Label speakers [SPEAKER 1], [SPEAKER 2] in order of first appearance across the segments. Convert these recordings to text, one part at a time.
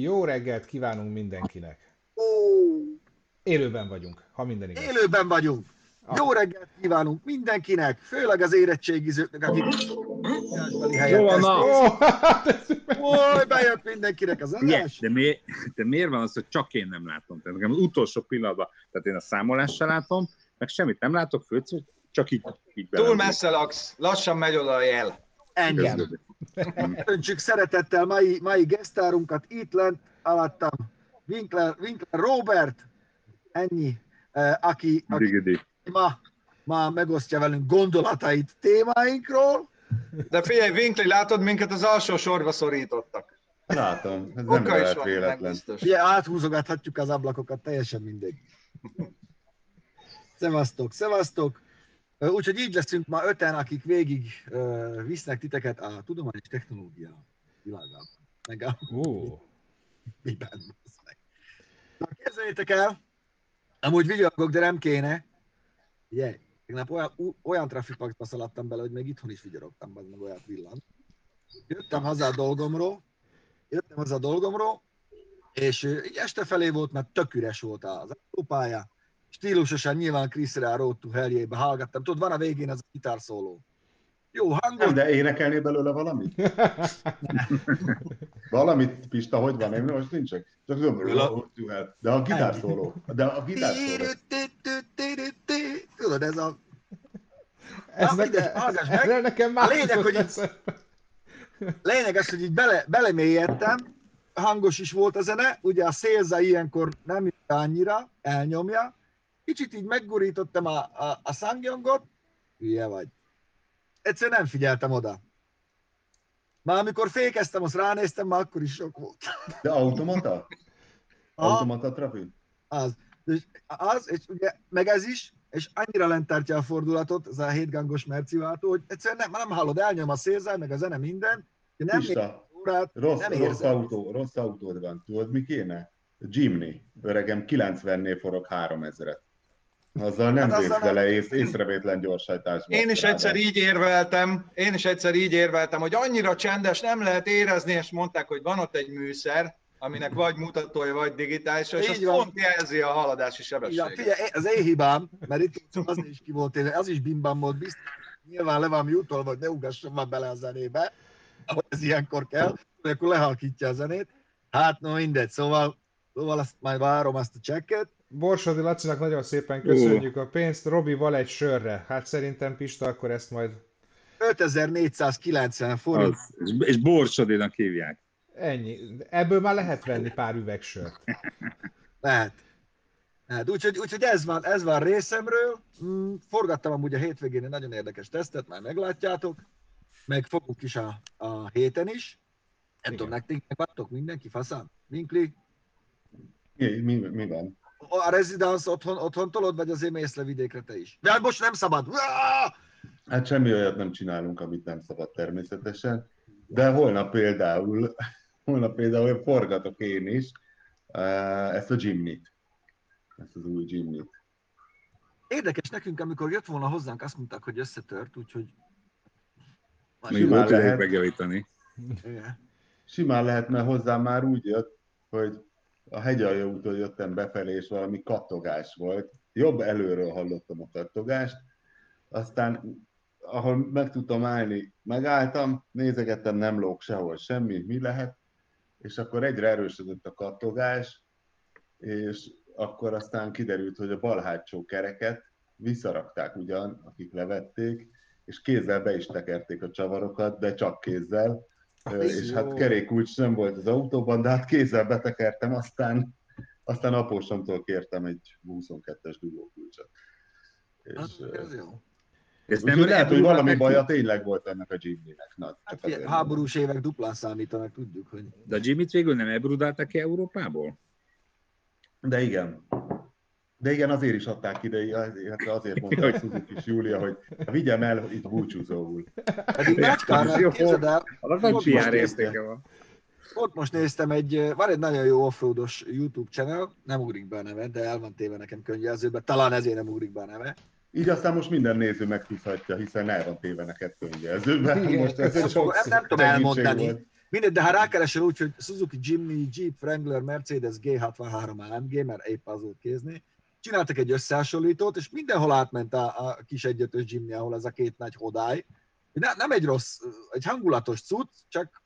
[SPEAKER 1] Jó reggelt kívánunk mindenkinek. Élőben vagyunk, ha minden igaz.
[SPEAKER 2] Élőben vagyunk.
[SPEAKER 1] Ah.
[SPEAKER 2] Jó reggelt kívánunk mindenkinek, főleg az érettségizőknek, akik
[SPEAKER 3] Jó van, na.
[SPEAKER 1] Ó, hát
[SPEAKER 2] Oly, bejött mindenkinek az adás.
[SPEAKER 3] de, mi, de miért van az, hogy csak én nem látom? Tehát nekem az utolsó pillanatban, tehát én a számolást sem látom, meg semmit nem látok, főt, csak így, így
[SPEAKER 4] Túl messze laksz, lassan megy oda a jel.
[SPEAKER 2] Ennyi.
[SPEAKER 3] kezdődik.
[SPEAKER 2] Öntsük szeretettel mai, mai gesztárunkat itt lent alattam. Winkler, Winkler Robert, ennyi, eh, aki, aki ma, ma megosztja velünk gondolatait témáinkról.
[SPEAKER 4] De figyelj, Winkli, látod, minket az alsó sorba szorítottak.
[SPEAKER 5] Látom, ez nem
[SPEAKER 4] is
[SPEAKER 5] lehet
[SPEAKER 4] van,
[SPEAKER 5] véletlen.
[SPEAKER 2] Ugye áthúzogathatjuk az ablakokat, teljesen mindegy. Szevasztok, szevasztok! Úgyhogy így leszünk ma öten, akik végig visznek titeket a tudományos technológia világában. Meg a
[SPEAKER 1] Ú,
[SPEAKER 2] miben. Na, képzeljétek el, amúgy vigyogok, de nem kéne. Ugye, tegnap olyan, olyan trafikpakba szaladtam bele, hogy még itthon is vigyorogtam, az meg olyat villant. Jöttem haza a dolgomról, jöttem haza a dolgomról, és így este felé volt, mert tök üres volt az autópálya. Stílusosan nyilván Chris Rea Road to Hell-jébe hallgattam. Tudod, van a végén az a gitárszóló. Jó hangos,
[SPEAKER 5] Nem, de énekelnél belőle valamit? valamit, Pista, hogy van? Én most nincsek. Csak tudom, de a gitárszóló. De a gitárszóló.
[SPEAKER 2] Tudod, ez a...
[SPEAKER 1] ez
[SPEAKER 2] Na,
[SPEAKER 1] nekem,
[SPEAKER 2] hallgass meg.
[SPEAKER 1] erre nekem
[SPEAKER 2] A
[SPEAKER 1] már
[SPEAKER 2] lényeg, hogy
[SPEAKER 1] eszembe.
[SPEAKER 2] Lényeg az, hogy így bele, belemélyedtem, hangos is volt a zene, ugye a szélza ilyenkor nem annyira, elnyomja. Kicsit így meggurítottam a, a, a szangyangot, hülye vagy. Egyszerűen nem figyeltem oda. Már amikor fékeztem, azt ránéztem, már akkor is sok volt.
[SPEAKER 5] De automata? Automata trafik?
[SPEAKER 2] Az. És az, és ugye, meg ez is, és annyira lent tartja a fordulatot, az a hétgangos merci váltó, hogy egyszerűen nem, nem hallod, elnyom a szélzár, meg a zene minden, hogy nem
[SPEAKER 5] Pista,
[SPEAKER 2] órát,
[SPEAKER 5] rossz,
[SPEAKER 2] nem
[SPEAKER 5] rossz, autó, rossz autód van. Tudod, mi kéne? Jimny. Öregem 90-nél forog 3000-et. Azzal nem
[SPEAKER 2] Hát azzal nem-
[SPEAKER 5] bele ész, észrevétlen gyorsajtásba.
[SPEAKER 4] Én is egyszer így érveltem, én is egyszer így érveltem, hogy annyira csendes, nem lehet érezni, és mondták, hogy van ott egy műszer, aminek vagy mutatója, vagy digitális, és
[SPEAKER 2] Így
[SPEAKER 4] az
[SPEAKER 2] van.
[SPEAKER 4] pont jelzi a haladási sebességet.
[SPEAKER 2] figyelj, az én hibám, mert itt az is ki volt, az is bimbam volt, biztos. Nyilván le van jutolva, hogy ne ugasson már bele a zenébe, ahogy ez ilyenkor kell, akkor lehalkítja a zenét. Hát, no mindegy, szóval, szóval azt majd várom azt a csekket.
[SPEAKER 1] Borsodi Lacinak nagyon szépen köszönjük a pénzt. Robi val egy sörre. Hát szerintem Pista akkor ezt majd
[SPEAKER 2] 5490 forint.
[SPEAKER 3] Az, és, borsodénak hívják.
[SPEAKER 1] ennyi. Ebből már lehet venni pár üveg sört.
[SPEAKER 2] Lehet. Lehet. Úgyhogy, úgyhogy ez, van, ez van részemről. Mm, Forgattam amúgy a hétvégén egy nagyon érdekes tesztet, már meglátjátok. Meg fogunk is a, a héten is. Nem
[SPEAKER 1] Igen.
[SPEAKER 2] tudom, nektek meg vagytok mindenki, faszán? Winkli?
[SPEAKER 5] Mi, mi, mi van?
[SPEAKER 2] A rezidans otthon, otthon tolod, vagy azért mész le vidékre te is? De most nem szabad!
[SPEAKER 5] Hát semmi olyat nem csinálunk, amit nem szabad természetesen. De holnap például, holnap például forgatok én is eh, ezt a Jimnyt. Ezt az új Jimnyt.
[SPEAKER 2] Érdekes nekünk, amikor jött volna hozzánk, azt mondták, hogy összetört, úgyhogy...
[SPEAKER 3] Még
[SPEAKER 5] Simán
[SPEAKER 3] volt
[SPEAKER 5] lehet.
[SPEAKER 3] megjavítani.
[SPEAKER 2] Igen.
[SPEAKER 5] Simán lehet, mert hozzám már úgy jött, hogy a hegyalja úton jöttem befelé, és valami kattogás volt. Jobb előről hallottam a kattogást, aztán ahol meg tudtam állni, megálltam, nézegettem, nem lóg sehol semmi, mi lehet, és akkor egyre erősödött a kattogás, és akkor aztán kiderült, hogy a bal hátsó kereket visszarakták ugyan, akik levették, és kézzel be is tekerték a csavarokat, de csak kézzel, és
[SPEAKER 1] jó.
[SPEAKER 5] hát kerékkulcs nem volt az autóban, de hát kézzel betekertem, aztán, aztán apósomtól kértem egy 22-es dugókulcsot. És,
[SPEAKER 2] Hát, ez jó.
[SPEAKER 3] Ezt
[SPEAKER 5] Úgyhogy lehet, hogy valami
[SPEAKER 3] meg-
[SPEAKER 5] baja tényleg volt ennek a Jimmy-nek. Na,
[SPEAKER 2] Hát,
[SPEAKER 5] azért
[SPEAKER 2] háborús évek duplán számítanak, tudjuk, hogy...
[SPEAKER 3] De a Jimmy-t végül nem ebrudálták ki Európából?
[SPEAKER 5] De igen. De igen, azért is adták ide, illetve azért mondta a Suzuki Júlia, hogy vigyem el itt búcsúzóul.
[SPEAKER 2] Pedig
[SPEAKER 3] Jó.
[SPEAKER 2] képzeld el,
[SPEAKER 3] nagy
[SPEAKER 2] Most most
[SPEAKER 3] van.
[SPEAKER 2] ott most néztem egy, van egy nagyon jó offroados YouTube channel, nem ugrik be a neve, de el van téve nekem könyvjelzőbe, talán ezért nem ugrik be a neve.
[SPEAKER 5] Így aztán most minden néző megtudhatja, hiszen el van téve neked könyvjelzőben.
[SPEAKER 1] Igen,
[SPEAKER 5] Most ez egy sok
[SPEAKER 2] nem- nem tudom elmondani.
[SPEAKER 5] volt.
[SPEAKER 2] Mindegy, de ha rákeresel úgy, hogy Suzuki Jimny, Jeep, Wrangler, Mercedes G63 AMG, mert épp az volt kézni, csináltak egy összehasonlítót, és mindenhol átment a, a kis egyötös Jimny, ahol ez a két nagy hodály. Ne, nem egy rossz, egy hangulatos cucc, csak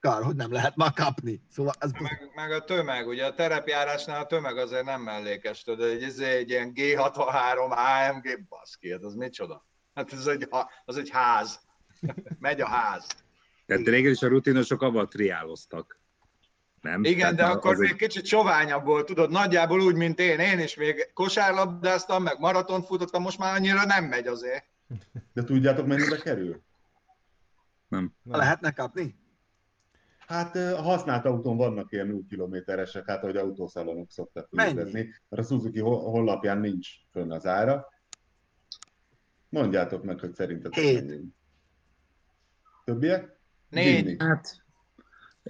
[SPEAKER 2] kár, hogy nem lehet már kapni. Szóval ez
[SPEAKER 4] Meg, meg a tömeg, ugye a terepjárásnál a tömeg azért nem mellékes, tudod, egy, ez egy ilyen G63 AMG, baszki, hát az micsoda? Hát ez egy, az egy ház. Megy a ház.
[SPEAKER 3] Tehát régen is a rutinosok avval triáloztak. Nem?
[SPEAKER 4] Igen, de
[SPEAKER 3] Tehát
[SPEAKER 4] akkor
[SPEAKER 3] az
[SPEAKER 4] még
[SPEAKER 3] egy-
[SPEAKER 4] kicsit soványabb volt, tudod, nagyjából úgy, mint én. Én is még kosárlabdáztam, meg maratont futottam, most már annyira nem megy azért.
[SPEAKER 5] De tudjátok, mennyibe kerül?
[SPEAKER 2] lehetne kapni?
[SPEAKER 5] Hát a használt autón vannak ilyen 0 kilométeresek, hát ahogy autószalonok szoktak hirdezni, mert a Suzuki honlapján nincs fönn az ára. Mondjátok meg, hogy szerintetek
[SPEAKER 2] Hét.
[SPEAKER 5] mennyi. Többiek?
[SPEAKER 4] Négy.
[SPEAKER 3] Hát,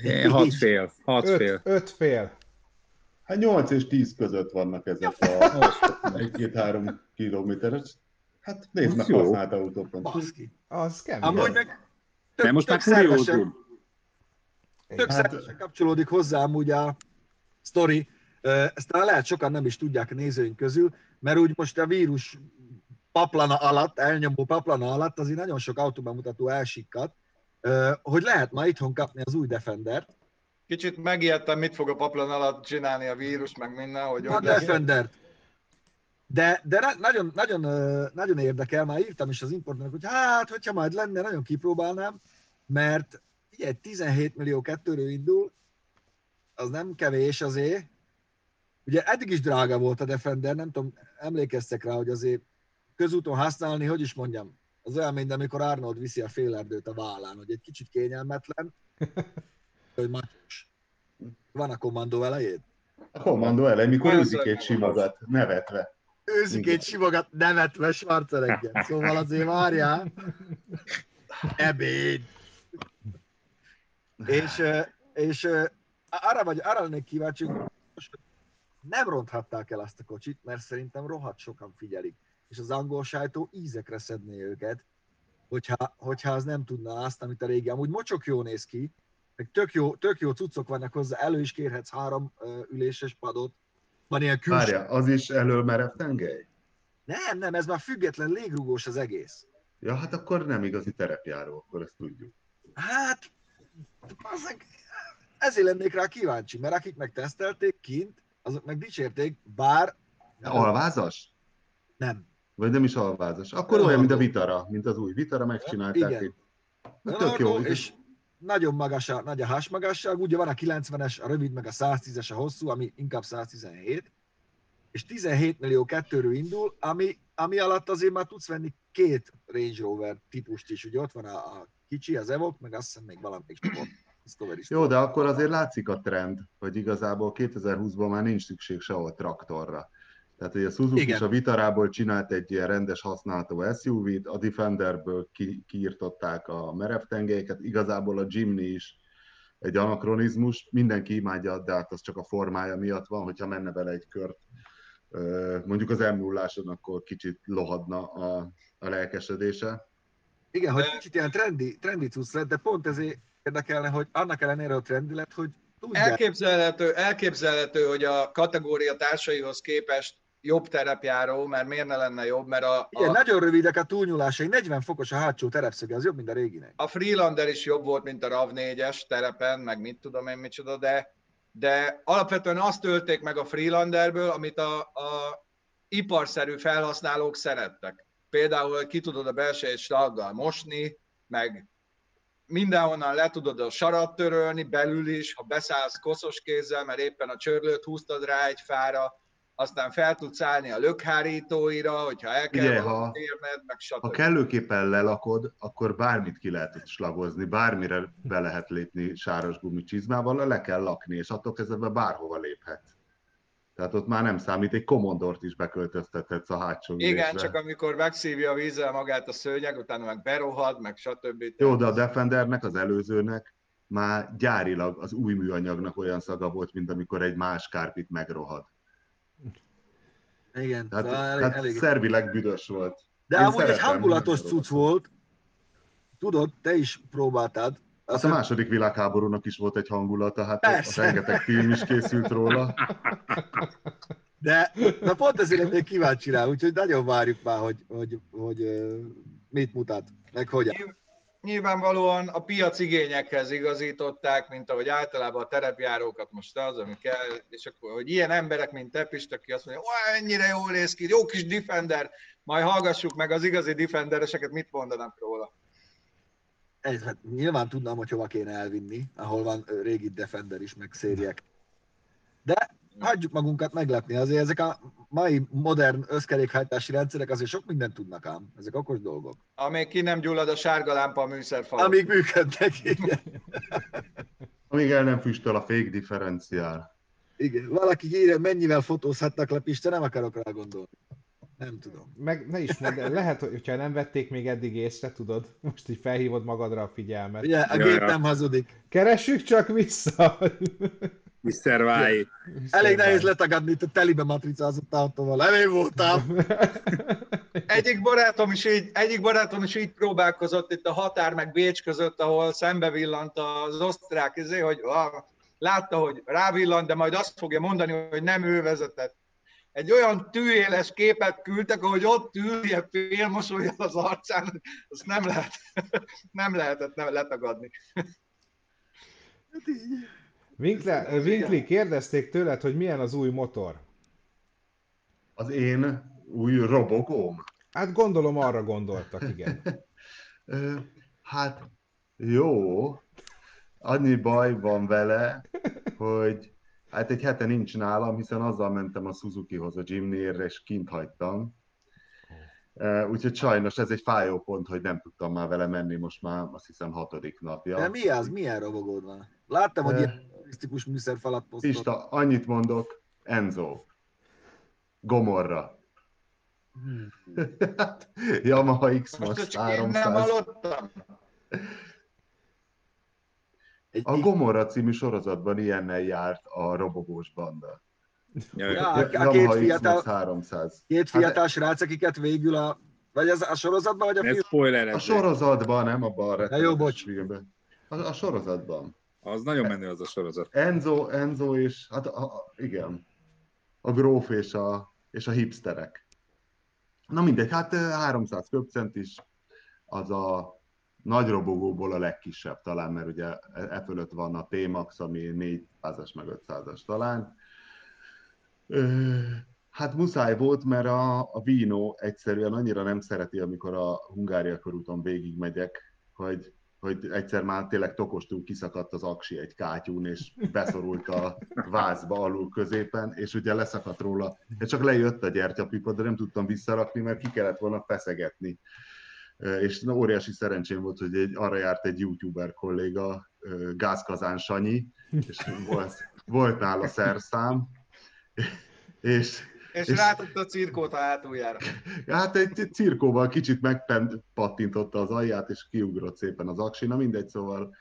[SPEAKER 3] eh, hat fél, hat fél.
[SPEAKER 1] Öt, öt fél.
[SPEAKER 5] Hát 8 és 10 között vannak ezek a 1-2-3 kilométeres. Hát nézd meg használt autókon.
[SPEAKER 2] Baszki.
[SPEAKER 1] Az kemény.
[SPEAKER 2] Amúgy meg
[SPEAKER 3] De most már
[SPEAKER 2] szervesen-
[SPEAKER 3] kuriózum.
[SPEAKER 2] Tök
[SPEAKER 5] Hát-
[SPEAKER 2] kapcsolódik hozzá amúgy a sztori. Ezt talán lehet sokan nem is tudják a nézőink közül, mert úgy most a vírus paplana alatt, elnyomó paplana alatt azért nagyon sok autóbemutató elsikkadt, hogy lehet ma itthon kapni az új Defendert.
[SPEAKER 4] Kicsit megijedtem, mit fog a paplan alatt csinálni a vírus, meg minden, hogy
[SPEAKER 2] A. Defendert. De, de na- nagyon, nagyon, nagyon érdekel, már írtam is az importnak, hogy hát, hogyha majd lenne, nagyon kipróbálnám, mert ugye 17 millió kettőről indul, az nem kevés azért. Ugye eddig is drága volt a Defender, nem tudom, emlékeztek rá, hogy azért közúton használni, hogy is mondjam, az olyan, mint amikor Arnold viszi a félerdőt a vállán, hogy egy kicsit kényelmetlen, hogy matyos. Van a kommandó elején?
[SPEAKER 5] A kommandó elej, mikor őzik egy simogat, nevetve.
[SPEAKER 2] őzik egy simogat nevetve Schwarzenegger. Szóval azért várjál. Ebéd. És, és arra, vagy, arra lennék kíváncsi, nem ronthatták el azt a kocsit, mert szerintem rohadt sokan figyelik. És az angol sajtó ízekre szedné őket, hogyha, hogyha az nem tudná azt, amit a régi. Amúgy mocsok jó néz ki, meg tök jó, tök jó cuccok vannak hozzá, elő is kérhetsz három üléses padot, van ilyen külső
[SPEAKER 5] Várja, az is elől merev tengely?
[SPEAKER 2] nem, nem, ez már független légrugós az egész.
[SPEAKER 5] Ja, hát akkor nem igazi terepjáró, akkor ezt tudjuk.
[SPEAKER 2] Hát, bazzeg, ezért lennék rá kíváncsi, mert akik meg tesztelték kint, azok meg dicsérték, bár
[SPEAKER 5] Alvázas?
[SPEAKER 2] nem.
[SPEAKER 5] Vagy nem is alvázas? Akkor olyan, mint a. Vitara, mint az új Vitara, megcsinálták.
[SPEAKER 2] Igen.
[SPEAKER 5] Egy... Na, tök jó.
[SPEAKER 2] És nagyon magas a, nagy a hasmagasság, ugye van a 90-es, a rövid, meg a 110-es a hosszú, ami inkább 117, és 17 millió kettőről indul, ami, ami alatt azért már tudsz venni két Range Rover típust is, ugye ott van a, a kicsi, az Evoque, meg azt hiszem még valamelyik sport.
[SPEAKER 5] Jó, de akkor azért látszik a trend, hogy igazából 2020-ban már nincs szükség sehol traktorra. Tehát, hogy a Suzuki
[SPEAKER 2] Igen.
[SPEAKER 5] is a Vitarából csinált egy ilyen rendes használható SUV-t, a Defenderből ki, kiírtották a merev tengelyeket, igazából a Jimny is egy anakronizmus, mindenki imádja, de hát az csak a formája miatt van, hogyha menne vele egy kört, mondjuk az m 0 akkor kicsit lohadna a, a lelkesedése.
[SPEAKER 2] Igen, hogy kicsit ilyen trendi, trendi cucc lett, de pont ezért érdekelne, hogy annak ellenére a trendi lett, hogy tudják.
[SPEAKER 4] Elképzelhető, elképzelhető, hogy a kategória társaihoz képest jobb terepjáró, mert miért ne lenne jobb, mert a,
[SPEAKER 2] Igen,
[SPEAKER 4] a,
[SPEAKER 2] nagyon rövidek a túlnyúlásai, 40 fokos a hátsó terepszöge, az jobb, mint a réginek.
[SPEAKER 4] a Freelander is jobb volt, mint a RAV4-es terepen, meg mit tudom én micsoda, de, de alapvetően azt tölték meg a Freelanderből, amit a, a iparszerű felhasználók szerettek. Például, ki tudod a belsejét slaggal mosni, meg mindenhonnan le tudod a sarat törölni, belül is, ha beszállsz koszos kézzel, mert éppen a csörlőt húztad rá egy fára, aztán fel tudsz állni a lökhárítóira, hogyha el kell
[SPEAKER 5] Ugye, ha-
[SPEAKER 4] érned, meg stb.
[SPEAKER 5] Ha kellőképpen lelakod, akkor bármit ki lehet slagozni, bármire be lehet lépni sáros gumicsizmával, le kell lakni, és attól kezdve bárhova léphetsz. Tehát ott már nem számít, egy komondort is beköltöztethetsz a hátsó
[SPEAKER 4] Igen,
[SPEAKER 5] ülésre.
[SPEAKER 4] csak amikor megszívja a vízzel magát a szőnyeg, utána meg berohad, meg stb.
[SPEAKER 5] Jó, de a Defendernek, az előzőnek már gyárilag az új műanyagnak olyan szaga volt, mint amikor egy más kárpit megrohad.
[SPEAKER 2] Igen,
[SPEAKER 5] Tehát,
[SPEAKER 2] szóval elég,
[SPEAKER 5] tehát
[SPEAKER 2] elég.
[SPEAKER 5] szervileg büdös volt.
[SPEAKER 2] De
[SPEAKER 5] én
[SPEAKER 2] amúgy egy hangulatos cucc volt. Tudod, te is próbáltad,
[SPEAKER 5] Az a második világháborúnak is volt egy hangulata, hát
[SPEAKER 2] Persze.
[SPEAKER 5] rengeteg film is készült róla.
[SPEAKER 2] De na pont ezért lennék kíváncsi rá, úgyhogy nagyon várjuk már, hogy, hogy, hogy ö, mit mutat, meg hogyan.
[SPEAKER 4] Nyilvánvalóan a piac igényekhez igazították, mint ahogy általában a terepjárókat most az, ami kell, és akkor, hogy ilyen emberek, mint te, Pist, aki azt mondja, hogy ennyire jól néz ki, jó kis defender, majd hallgassuk meg az igazi defendereseket, mit mondanak róla.
[SPEAKER 2] Ez, hát nyilván tudnám, hogy hova kéne elvinni, ahol van régi Defender is, meg szériek. De hagyjuk magunkat meglepni, azért ezek a mai modern összkerékhajtási rendszerek azért sok mindent tudnak ám, ezek okos dolgok.
[SPEAKER 4] Amíg ki nem gyullad a sárga lámpa a műszerfalon.
[SPEAKER 2] Amíg működnek, igen.
[SPEAKER 5] Amíg el nem füstöl a fék differenciál.
[SPEAKER 2] igen. Valaki írja, mennyivel fotózhatnak le, Pista, nem akarok rá gondolni. Nem tudom.
[SPEAKER 1] Meg ne is mondd, lehet, hogyha nem vették még eddig észre, tudod, most így felhívod magadra a figyelmet.
[SPEAKER 2] Ugye, a gép nem hazudik.
[SPEAKER 1] Keressük csak vissza!
[SPEAKER 3] Mr. White.
[SPEAKER 2] Elég nehéz letagadni itt a telibe matricázott autóval. Elég voltam.
[SPEAKER 4] Egyik barátom is így, egyik barátom is így próbálkozott itt a határ meg Bécs között, ahol szembe villant az osztrák, izé, hogy ah, látta, hogy rávillant, de majd azt fogja mondani, hogy nem ő vezetett. Egy olyan tűéles képet küldtek, ahogy ott ül, ilyen félmosolyjal az arcán, azt nem lehet, nem lehetett nem letagadni.
[SPEAKER 1] Winkle, Winkli, kérdezték tőled, hogy milyen az új motor.
[SPEAKER 5] Az én új robogóm.
[SPEAKER 1] Hát gondolom arra gondoltak, igen.
[SPEAKER 5] Hát jó, annyi baj van vele, hogy hát egy hete nincs nálam, hiszen azzal mentem a Suzukihoz a Jimny-érre, és kint hagytam. Úgyhogy sajnos ez egy fájó pont, hogy nem tudtam már vele menni, most már azt hiszem hatodik napja.
[SPEAKER 2] De mi az? Milyen robogód van? Láttam, hogy ilyen turisztikus műszerfalat posztol.
[SPEAKER 5] Pista, annyit mondok, Enzo. Gomorra.
[SPEAKER 2] Hmm.
[SPEAKER 5] Hát, Yamaha X
[SPEAKER 4] Most csak én nem
[SPEAKER 5] 300.
[SPEAKER 4] hallottam.
[SPEAKER 2] Egy,
[SPEAKER 5] A Gomorra című sorozatban ilyennel járt a robogós banda.
[SPEAKER 3] Ja,
[SPEAKER 2] Ja, a, a két fiatal,
[SPEAKER 5] Max 300.
[SPEAKER 2] két fiatal srác, akiket végül a... Vagy ez a sorozatban, vagy a film?
[SPEAKER 3] spoiler
[SPEAKER 5] A sorozatban, nem abban a
[SPEAKER 2] jó,
[SPEAKER 5] rettenetes
[SPEAKER 2] bocs.
[SPEAKER 5] filmben. A, a sorozatban.
[SPEAKER 3] Az nagyon menő az a sorozat.
[SPEAKER 5] Enzo, Enzo és, hát a, a, igen, a gróf és a, és a hipsterek. Na mindegy, hát eh, 300 köbcent is, az a nagy robogóból a legkisebb talán, mert ugye e e fölött van a T-Max, ami 400-as meg 500-as talán. Hát muszáj volt, mert a, a Vino egyszerűen annyira nem szereti, amikor a Hungária körúton végigmegyek, hogy, hogy egyszer már tényleg tokostul kiszakadt az aksi egy kátyún, és beszorult a vázba alul középen, és ugye leszakadt róla. És csak lejött a gyertyapipa, de nem tudtam visszarakni, mert ki kellett volna feszegetni. És na, óriási szerencsém volt, hogy egy, arra járt egy youtuber kolléga, Gázkazán Sanyi, és volt, volt nála szerszám, és
[SPEAKER 4] És
[SPEAKER 5] És-
[SPEAKER 4] rátette a cirkót a hátuljára.
[SPEAKER 5] Hát egy cirkóval kicsit megpattintotta az alját, és kiugrott szépen az aksi. Na mindegy, szóval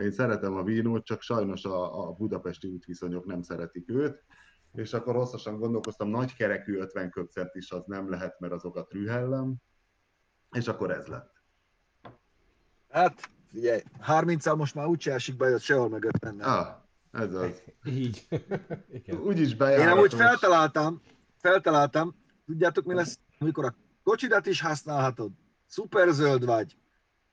[SPEAKER 5] én szeretem a vínót, csak sajnos a, a budapesti útviszonyok nem szeretik őt. És akkor hosszasan gondolkoztam, nagy kerekű 50 köpcent is az nem lehet, mert azokat rühellem. És akkor ez lett.
[SPEAKER 2] Hát, figyelj, 30 most már úgyse esik bejött sehol mögött benne.
[SPEAKER 5] Ah, ez az.
[SPEAKER 1] Így. Igen.
[SPEAKER 5] Úgyis
[SPEAKER 2] Én
[SPEAKER 5] bejáratos.
[SPEAKER 2] amúgy feltaláltam, feltaláltam, tudjátok mi lesz, amikor a kocsidat is használhatod, szuper zöld vagy,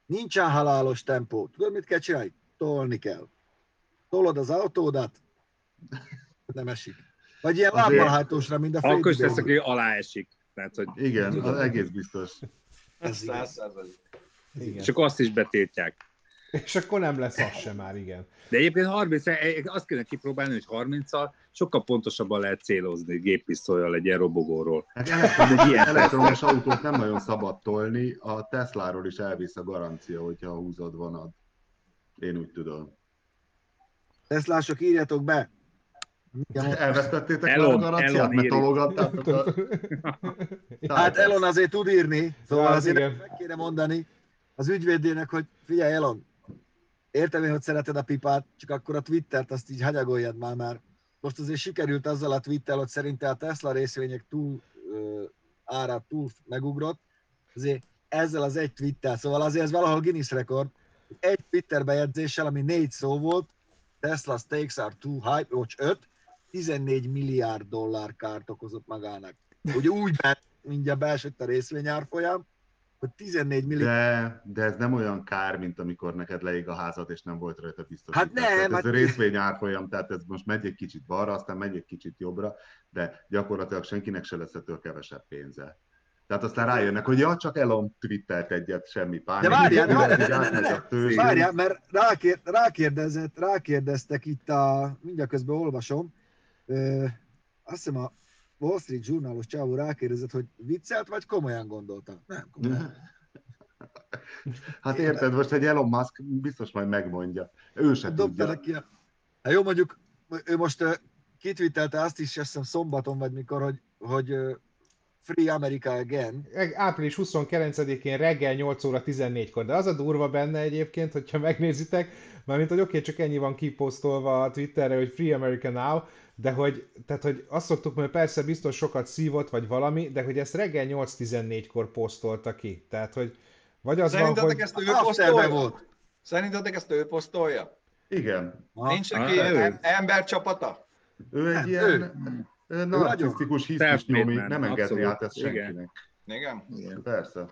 [SPEAKER 2] nincsen halálos tempó, tudod mit kell csinálni? Tolni kell. Tolod az autódat, nem esik. Vagy ilyen
[SPEAKER 5] Azért-
[SPEAKER 2] lábbal mint a
[SPEAKER 3] Akkor is
[SPEAKER 2] Baby.
[SPEAKER 3] aki alá esik. Tehát, hogy
[SPEAKER 5] Igen, az egész biztos.
[SPEAKER 2] Ez igen.
[SPEAKER 4] Száz százalék.
[SPEAKER 1] Igen.
[SPEAKER 3] csak azt is betiltják.
[SPEAKER 1] És akkor nem lesz az sem már, igen.
[SPEAKER 3] De egyébként 30 azt kéne kipróbálni, hogy 30-al sokkal pontosabban lehet célozni géppisztolyjal egy ilyen robogóról.
[SPEAKER 5] Hát elektromos,
[SPEAKER 3] Egy ilyen
[SPEAKER 5] elektromos autót nem nagyon szabad tolni, a Tesláról is elvisz a garancia, hogyha húzod vonat. Én úgy tudom.
[SPEAKER 2] Teslások, írjatok be!
[SPEAKER 5] Elvesztettétek
[SPEAKER 3] Elon-
[SPEAKER 5] már a garanciát,
[SPEAKER 3] Elon
[SPEAKER 5] mert tologattátok a...
[SPEAKER 2] Hát Elon azért tud írni, szóval azért
[SPEAKER 1] igen.
[SPEAKER 2] meg kéne mondani az ügyvédének, hogy figyelj Elon, értem én, hogy szereted a pipát, csak akkor a Twittert azt így hanyagoljad már, már. Most azért sikerült azzal a Twittel, hogy szerinte a Tesla részvények túl ö, árát túl megugrott, azért ezzel az egy Twittel, szóval azért ez valahol Guinness rekord, egy Twitter bejegyzéssel, ami négy szó volt, Tesla stakes are too high, vagy 5, 14 milliárd dollár kárt okozott magának. Ugye úgy ment, mindjárt beesett a részvényárfolyam, hogy 14 milliárd.
[SPEAKER 5] De, de ez nem olyan kár, mint amikor neked leég a házad, és nem volt rajta biztos.
[SPEAKER 2] Hát nem,
[SPEAKER 5] Tehát
[SPEAKER 2] hát-
[SPEAKER 5] ez a részvény árfolyam, tehát ez most megy egy kicsit balra, aztán megy egy kicsit jobbra, de gyakorlatilag senkinek se lesz ettől kevesebb pénze. Tehát aztán rájönnek, hogy ja, csak Elon twittelt egyet, semmi pánik.
[SPEAKER 2] De várjál, várjál, ne, ne, ne, ne.
[SPEAKER 5] tőzsdén.
[SPEAKER 2] Várjál, mert rákér, rákérdezett, rákérdeztek itt a, mindjárt közben olvasom, ö, azt hiszem a Wall Street Journalos csávó rákérdezett, hogy viccelt vagy komolyan gondolta? Nem, komolyan.
[SPEAKER 5] Hát érted, most egy Elon Musk biztos majd megmondja. Ő se
[SPEAKER 2] Dobta
[SPEAKER 5] tudja.
[SPEAKER 2] neki a... Hát jó, mondjuk ő most ö, kitwittelte azt is, azt hiszem szombaton vagy mikor, hogy, hogy Free America Again.
[SPEAKER 1] Április 29-én reggel 8 óra 14-kor, de az a durva benne egyébként, hogyha megnézitek, mármint, hogy oké, okay, csak ennyi van kiposztolva a Twitterre, hogy Free America Now, de hogy, tehát, hogy azt szoktuk, mert persze biztos sokat szívott, vagy valami, de hogy ezt reggel 8-14-kor posztolta ki. Tehát, hogy vagy az van,
[SPEAKER 4] Szerintetek
[SPEAKER 1] hogy...
[SPEAKER 4] ezt ő posztolja?
[SPEAKER 2] volt.
[SPEAKER 4] Szerintetek ezt ő posztolja?
[SPEAKER 5] Igen.
[SPEAKER 4] Nincs neki em- embercsapata?
[SPEAKER 5] Ő egy
[SPEAKER 2] Nem,
[SPEAKER 5] ilyen ő. narcisztikus hisztis
[SPEAKER 3] man,
[SPEAKER 5] nem engedni
[SPEAKER 3] abszolút.
[SPEAKER 5] át ezt
[SPEAKER 3] Igen.
[SPEAKER 5] senkinek.
[SPEAKER 4] Igen.
[SPEAKER 3] Igen.
[SPEAKER 5] Persze.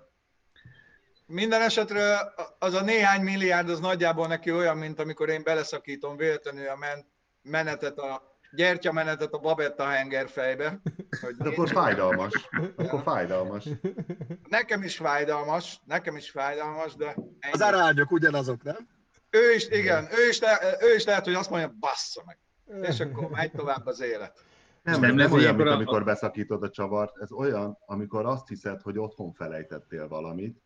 [SPEAKER 4] Minden esetre az a néhány milliárd az nagyjából neki olyan, mint amikor én beleszakítom véletlenül a men- menetet, a gyertyamenetet a babetta hengerfejbe. Hogy
[SPEAKER 5] Hát akkor fájdalmas. Akkor fájdalmas.
[SPEAKER 4] nekem is fájdalmas, nekem is fájdalmas, de ennyi.
[SPEAKER 2] Az arányok ugyanazok, nem?
[SPEAKER 4] ő is, igen, ő is, le, ő is lehet, hogy azt mondja, bassza meg. És akkor megy tovább az élet.
[SPEAKER 5] Nem,
[SPEAKER 3] nem
[SPEAKER 5] nem, olyan, mint
[SPEAKER 3] a-
[SPEAKER 5] amikor beszakítod a csavart, ez olyan, amikor azt hiszed, hogy otthon felejtettél valamit,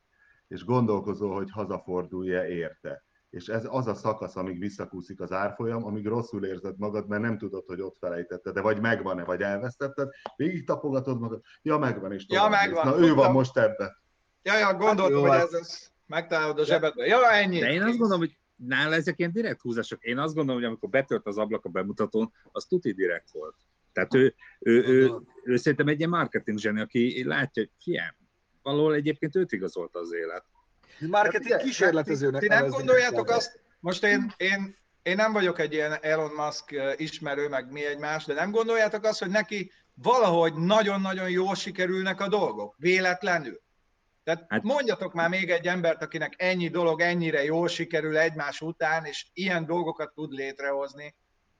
[SPEAKER 5] és gondolkozol, hogy hazafordulj-e érte. És ez az a szakasz, amíg visszakúszik az árfolyam, amíg rosszul érzed magad, mert nem tudod, hogy ott felejtetted, de vagy megvan-e, vagy elvesztetted, végig tapogatod magad, ja megvan, és
[SPEAKER 4] Ja, megvan.
[SPEAKER 5] Na ő van
[SPEAKER 4] Tudtam.
[SPEAKER 5] most ebbe.
[SPEAKER 4] Ja, ja, gondoltam,
[SPEAKER 2] Hát
[SPEAKER 4] hogy ez, ez megtalálod a zsebedbe. Ja, ennyi.
[SPEAKER 3] De én azt gondolom, hogy nála ezek ilyen direkt húzások. Én azt gondolom, hogy amikor betört az ablak a bemutatón, az tuti direkt volt. Tehát ő, ő, ő, ő szerintem egy ilyen marketing zseni, aki látja, hogy fiam, valahol egyébként őt igazolta az élet.
[SPEAKER 2] Marketing kísérletezőnek
[SPEAKER 4] Ti nem gondoljátok azt, most én, én, én nem vagyok egy ilyen Elon Musk ismerő, meg mi egymás, de nem gondoljátok azt, hogy neki valahogy nagyon-nagyon jól sikerülnek a dolgok, véletlenül. Tehát hát,
[SPEAKER 3] Hát-
[SPEAKER 4] mondjatok már még egy embert, akinek ennyi dolog ennyire jól sikerül egymás után, és ilyen dolgokat tud létrehozni.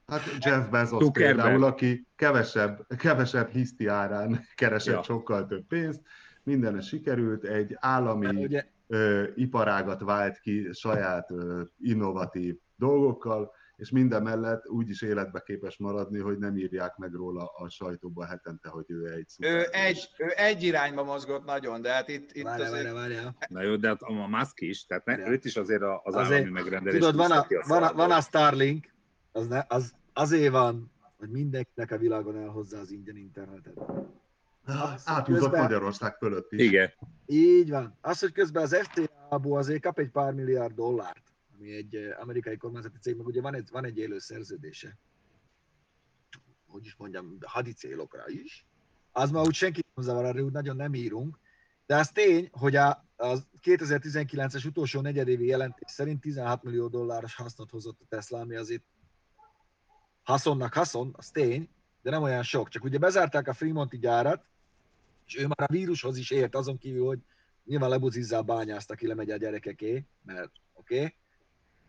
[SPEAKER 5] Hát Jeff Bezos
[SPEAKER 3] Zuckerberg.
[SPEAKER 5] például, aki kevesebb, kevesebb hiszti árán keresett
[SPEAKER 3] Ja.
[SPEAKER 5] sokkal több pénzt, mindenre sikerült, egy állami
[SPEAKER 2] Ugye,
[SPEAKER 5] ö, iparágat vált ki saját ö, innovatív dolgokkal, és minden mellett úgy is életbe képes maradni, hogy nem írják meg róla a sajtóban hetente, hogy ő egy
[SPEAKER 4] Ő
[SPEAKER 5] szuper.
[SPEAKER 4] egy, ő egy irányba mozgott nagyon, de hát itt, itt
[SPEAKER 2] várjál,
[SPEAKER 4] azért...
[SPEAKER 2] várjál, várjál.
[SPEAKER 3] Na jó, de hát a Musk is, tehát ne, őt is azért a- az
[SPEAKER 2] Azért,
[SPEAKER 3] állami megrendelés
[SPEAKER 2] Tudod, van a,
[SPEAKER 3] ki
[SPEAKER 2] van, a, van a Starlink, az, ne, az azért van, hogy mindenkinek a világon elhozza az ingyen internetet.
[SPEAKER 5] Átúzott
[SPEAKER 2] Közben-
[SPEAKER 5] Magyarország fölött is.
[SPEAKER 3] Igen.
[SPEAKER 2] Így van. Az, hogy közben az FTA-ból azért kap egy pár milliárd dollárt, ami egy eh, amerikai kormányzati cég, meg ugye van egy, van egy élő szerződése. Hogy is mondjam, hadi célokra is. Az már úgy senki nem zavar, arra úgy nagyon nem írunk. De az tény, hogy a, a 2019-es utolsó negyedévi jelentés szerint 16 millió dolláros hasznot hozott a Tesla, ami azért haszonnak haszon, az tény, de nem olyan sok. Csak ugye bezárták a Fremonti gyárat, és ő már a vírushoz is ért, azon kívül, hogy nyilván lebuzizzá bányászt, aki lemegy a gyerekeké, mert oké. Okay.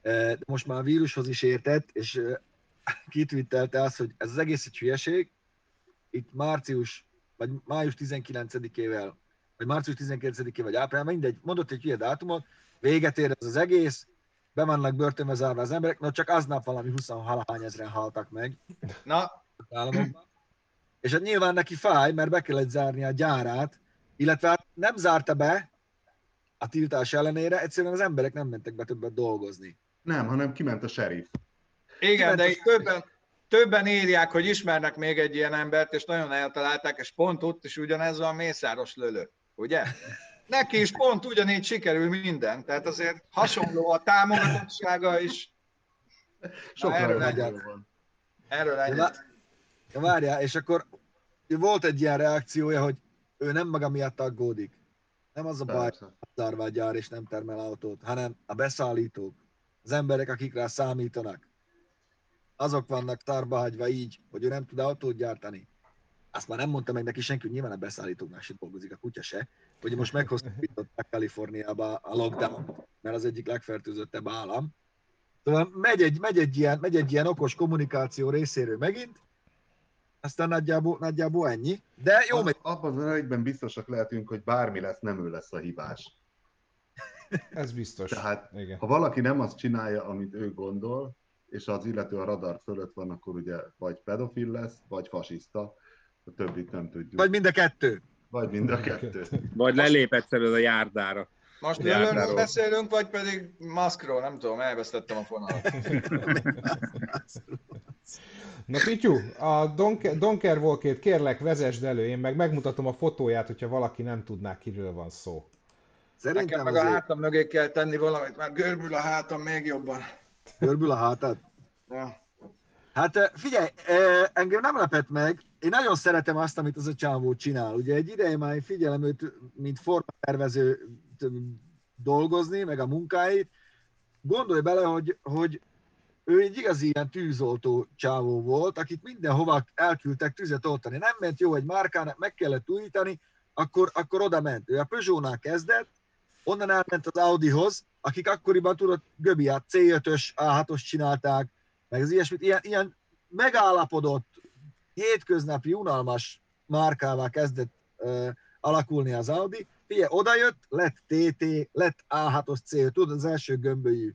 [SPEAKER 2] De most már a vírushoz is értett, és kitwittelte azt, hogy ez az egész egy hülyeség. Itt március, vagy május 19-ével, vagy március 19-ével, vagy április, mindegy, mondott egy hülye dátumot, véget ér ez az egész, be vannak börtönbe zárva az emberek, no csak aznap valami 20 valahány ezeren haltak meg
[SPEAKER 4] Na,
[SPEAKER 2] államokban. És hát nyilván neki fáj, mert be kellett zárni a gyárát, illetve hát nem zárta be a tiltás ellenére, egyszerűen az emberek nem mentek be többet dolgozni.
[SPEAKER 5] Nem, hanem kiment a sheriff.
[SPEAKER 4] Igen, de
[SPEAKER 2] Kíváncsi-
[SPEAKER 4] itt többen, többen írják, hogy ismernek még egy ilyen embert, és nagyon eltalálták, és pont ott is ugyanez van Mészáros Lölő, ugye? Neki is pont ugyanígy sikerül minden, tehát azért hasonló a támogatottsága is.
[SPEAKER 5] Sok
[SPEAKER 4] erről
[SPEAKER 5] van.
[SPEAKER 4] Erről
[SPEAKER 2] De, de várjál, és akkor volt egy ilyen reakciója, hogy ő nem maga miatt aggódik. Nem az a baj, a gyár és nem termel autót, hanem a beszállítók, az emberek, akik rá számítanak. Azok vannak tárba hagyva így, hogy ő nem tud autót gyártani. Azt már nem mondta meg neki senki, hogy nyilván a beszállítóknál se dolgozik, a kutya se, hogy most meghosszabbították Kaliforniába a lockdown, mert az egyik legfertőzöttebb állam. Szóval megy egy, megy egy, ilyen, megy egy ilyen okos kommunikáció részéről megint, aztán nagyjából, nagyjából ennyi. De jó, megy.
[SPEAKER 5] Abban az egyben biztosak lehetünk, hogy bármi lesz, nem ő lesz a hibás.
[SPEAKER 1] Ez biztos.
[SPEAKER 5] Tehát,
[SPEAKER 1] Igen.
[SPEAKER 5] Ha valaki nem azt csinálja, amit ő gondol, és az illető a radar fölött van, akkor ugye vagy pedofil lesz, vagy fasiszta, a többit nem tudjuk.
[SPEAKER 2] Vagy mind a kettő.
[SPEAKER 5] vagy mind a kettő.
[SPEAKER 3] Vagy lelép egyszerűen a járdára.
[SPEAKER 4] Most. Lölönről beszélünk, vagy pedig Muskról, nem tudom, elvesztettem a fonalat.
[SPEAKER 1] Na Pityu, a Donker, Donker Volkét kérlek vezesd elő, én meg megmutatom a fotóját, hogyha valaki nem tudná, kiről van szó.
[SPEAKER 4] Nekem
[SPEAKER 2] Szerintem
[SPEAKER 4] meg a
[SPEAKER 2] azért
[SPEAKER 4] hátam mögé kell tenni valamit, mert görbül a hátam még jobban.
[SPEAKER 2] görbül a hátad.
[SPEAKER 4] Ja.
[SPEAKER 2] Hát eh, figyelj, eh, engem nem lepett meg, én nagyon szeretem azt, amit az a csávó csinál. Ugye egy ideje már én figyelem őt, mint formatervező dolgozni, meg a munkáit. Gondolj bele, hogy, hogy ő egy igazi ilyen tűzoltó csávó volt, akit mindenhova elküldtek tüzet oltani. Nem ment jó egy márkának, meg kellett újítani, akkor, akkor oda ment. Ő a Peugeot-nál kezdett, onnan elment az Audihoz, akik akkoriban tudott Göbiát C5-ös, A6-os csinálták, meg az ilyesmit, ilyen, ilyen megállapodott, hétköznapi, unalmas márkává kezdett uh, alakulni az Audi. Figyelj, odajött, lett TT, lett A6-os C, tudod, az első gömbölyű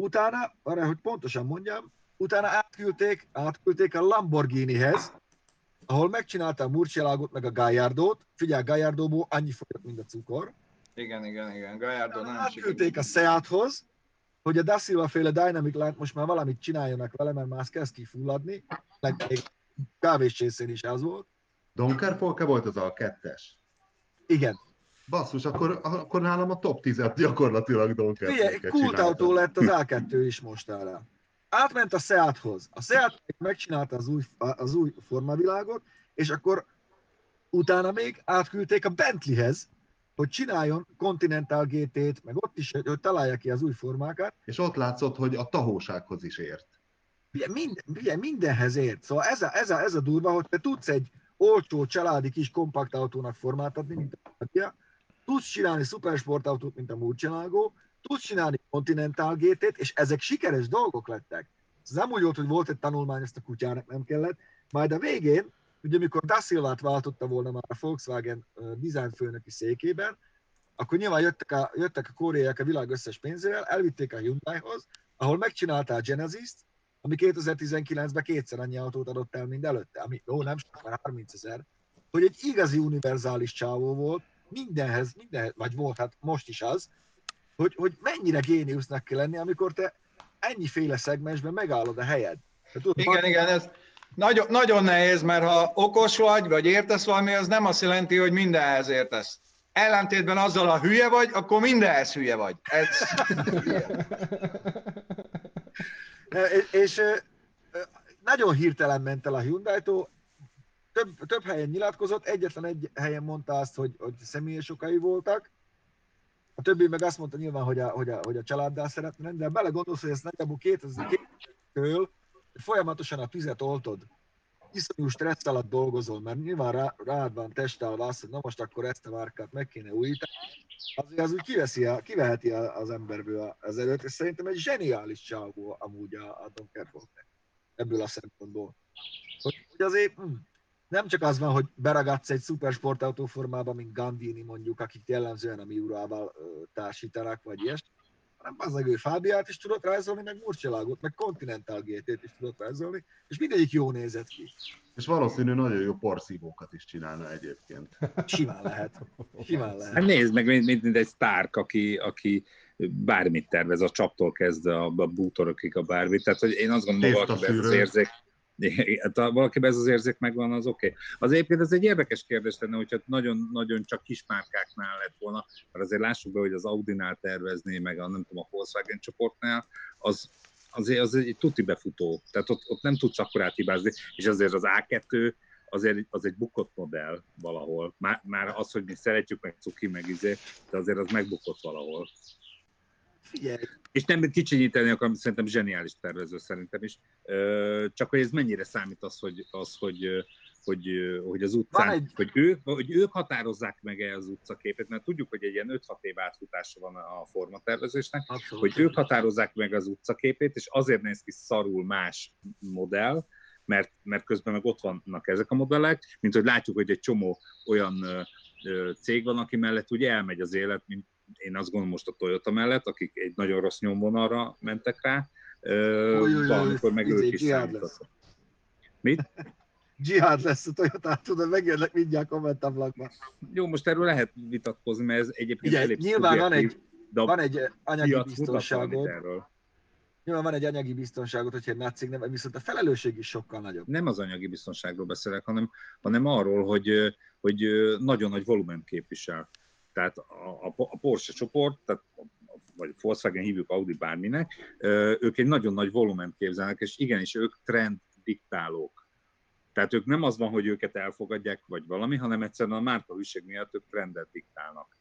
[SPEAKER 2] Utána, arra, hogy pontosan mondjam, utána átküldték, átküldték a Lamborghinihez, ahol megcsinálta a Murcielagot meg a Gallardót. Figyelj, Gallardóból annyi fogyott, mint a cukor.
[SPEAKER 4] Igen, igen, igen. Gallardo nem
[SPEAKER 2] Átküldték a Seathoz, hogy a Da Silva féle Dynamic Line most már valamit csináljanak vele, mert már kezd kifulladni. Meg még kávéscsészén is az volt.
[SPEAKER 5] Donker Polke volt az a kettes.
[SPEAKER 2] Igen.
[SPEAKER 5] Basszus, akkor, akkor nálam a top 10 gyakorlatilag Donker
[SPEAKER 2] Figyelj, kultautó lett az A2 is mostanra. Átment a Seathoz. A Seat megcsinálta az új, az új formavilágot, és akkor utána még átküldték a Bentleyhez, hogy csináljon Continental GT-t, meg ott is, hogy találja ki az új formákat.
[SPEAKER 5] És ott látszott, hogy a tahósághoz is ért.
[SPEAKER 2] Ugye, mind, ugye mindenhez ért. Szóval ez a, ez, a, ez a durva, hogy te tudsz egy olcsó, családi kis kompakt autónak formát adni, mint a tudsz csinálni szupersportautót, mint a Murcielago, tudsz csinálni Continental GT-t, és ezek sikeres dolgok lettek. Ez nem úgy volt, hogy volt egy tanulmány, ezt a kutyának nem kellett. Majd a végén, ugye mikor Da Silvát váltotta volna már a Volkswagen uh, design főnöki székében, akkor nyilván jöttek a, jöttek a koreaiak a világ összes pénzével, elvitték a Hyundaihoz, ahol megcsinálták a Genesis-t, ami 2019-ben kétszer annyi autót adott el, mint előtte, ami jó, nem sok, már 30 ezer, hogy egy igazi univerzális csávó volt, mindenhez, mindenhez, vagy volt, hát most is az, hogy, hogy mennyire géniusznak kell lenni, amikor te ennyiféle szegmensben megállod a helyed. Te tudod,
[SPEAKER 4] Igen, igen, ez nagyon, nagyon nehéz, mert ha okos vagy, vagy értesz valami, az nem azt jelenti, hogy mindenhez értesz. Ellentétben azzal, ha hülye vagy, akkor mindenhez hülye vagy. Ez,
[SPEAKER 2] És, és ö, nagyon hirtelen ment el a hyundai több, több helyen nyilatkozott, egyetlen egy helyen mondta azt, hogy, hogy személyes okai voltak, a többi meg azt mondta nyilván, hogy a, hogy a, hogy a családdal szeretne de belegondolsz, hogy ezt nagyjából 2002-től folyamatosan a tüzet oltod, iszonyú stressz alatt dolgozol, mert nyilván rá, rád van testálva az, hogy na most akkor ezt a márkát meg kéne újítani, azért az úgy kiveszi a, kiveheti az emberből az előtt, és szerintem egy zseniális csávó amúgy a, a Don Kerfolk ebből a szempontból. Hogy, hogy azért hm, nem csak az van, hogy beragadsz egy szupersportautó formában, mint Gandini mondjuk, akik jellemzően a Miurával társítanak, vagy ilyes, hanem az ő Fábiát is tudott rajzolni, meg Murcsilágot, meg Continental GT-t is tudott rajzolni, és mindegyik jó nézett ki.
[SPEAKER 5] És valószínű nagyon jó porszívókat is csinálna egyébként.
[SPEAKER 2] Simán lehet. Simán lehet.
[SPEAKER 3] Hát nézd meg, mint, mint egy Stark, aki, aki bármit tervez, a csaptól kezdve a, a bútorokig a bármit. Tehát, hogy én azt gondolom, hogy ez az érzék, hát, valakiben ez az érzék megvan, az oké. Okay. Az egyébként ez egy érdekes kérdés lenne, hogyha nagyon-nagyon csak kismárkáknál lett volna, mert azért lássuk be, hogy az Audinál tervezni, meg a nem tudom, a Volkswagen csoportnál, az, azért az egy tuti befutó, tehát ott, ott nem tudsz akkorát hibázni, és azért az A2 azért az egy bukott modell valahol. Már, már az, hogy mi szeretjük meg cuki, meg izé, de azért az megbukott valahol.
[SPEAKER 2] Figyelj,
[SPEAKER 3] És nem kicsinyíteni akarom, szerintem zseniális tervező szerintem is. Csak hogy ez mennyire számít az, hogy, az, hogy, hogy, hogy az utcán,
[SPEAKER 2] egy-
[SPEAKER 3] hogy, ők, hogy ők határozzák meg el az utcaképet, mert tudjuk, hogy egy ilyen 5-6 év átfutása van a formatervezésnek,
[SPEAKER 2] abszolút.
[SPEAKER 3] hogy ők határozzák meg az utcaképét, és azért néz ki szarul más modell, mert, mert közben meg ott vannak ezek a modellek, mint hogy látjuk, hogy egy csomó olyan cég van, aki mellett ugye elmegy az élet, mint én azt gondolom most a Toyota mellett, akik egy nagyon rossz nyomvonalra mentek rá, valamikor meg ők is számítottak. Mit?
[SPEAKER 2] Dzsihád lesz a Toyota, tudod, megjönnek mindjárt kommentablakban.
[SPEAKER 3] Jó, most erről lehet vitatkozni, mert ez egyébként
[SPEAKER 2] Ugye,
[SPEAKER 3] elég
[SPEAKER 2] nyilván van egy, van egy anyagi biztonságot, nyilván van egy anyagi biztonságot, hogyha egy nagy cég nem, viszont a felelősség is sokkal nagyobb.
[SPEAKER 3] nem az anyagi biztonságról beszélek, hanem, hanem arról, hogy, hogy nagyon nagy volumen képvisel. Tehát a, a, Porsche csoport, tehát vagy Volkswagen hívjuk Audi bárminek, ők egy nagyon nagy volument képzelnek, és igenis ők trend diktálók. Tehát ők nem az van, hogy őket elfogadják, vagy valami, hanem egyszerűen a márka hűség miatt ők trendet diktálnak.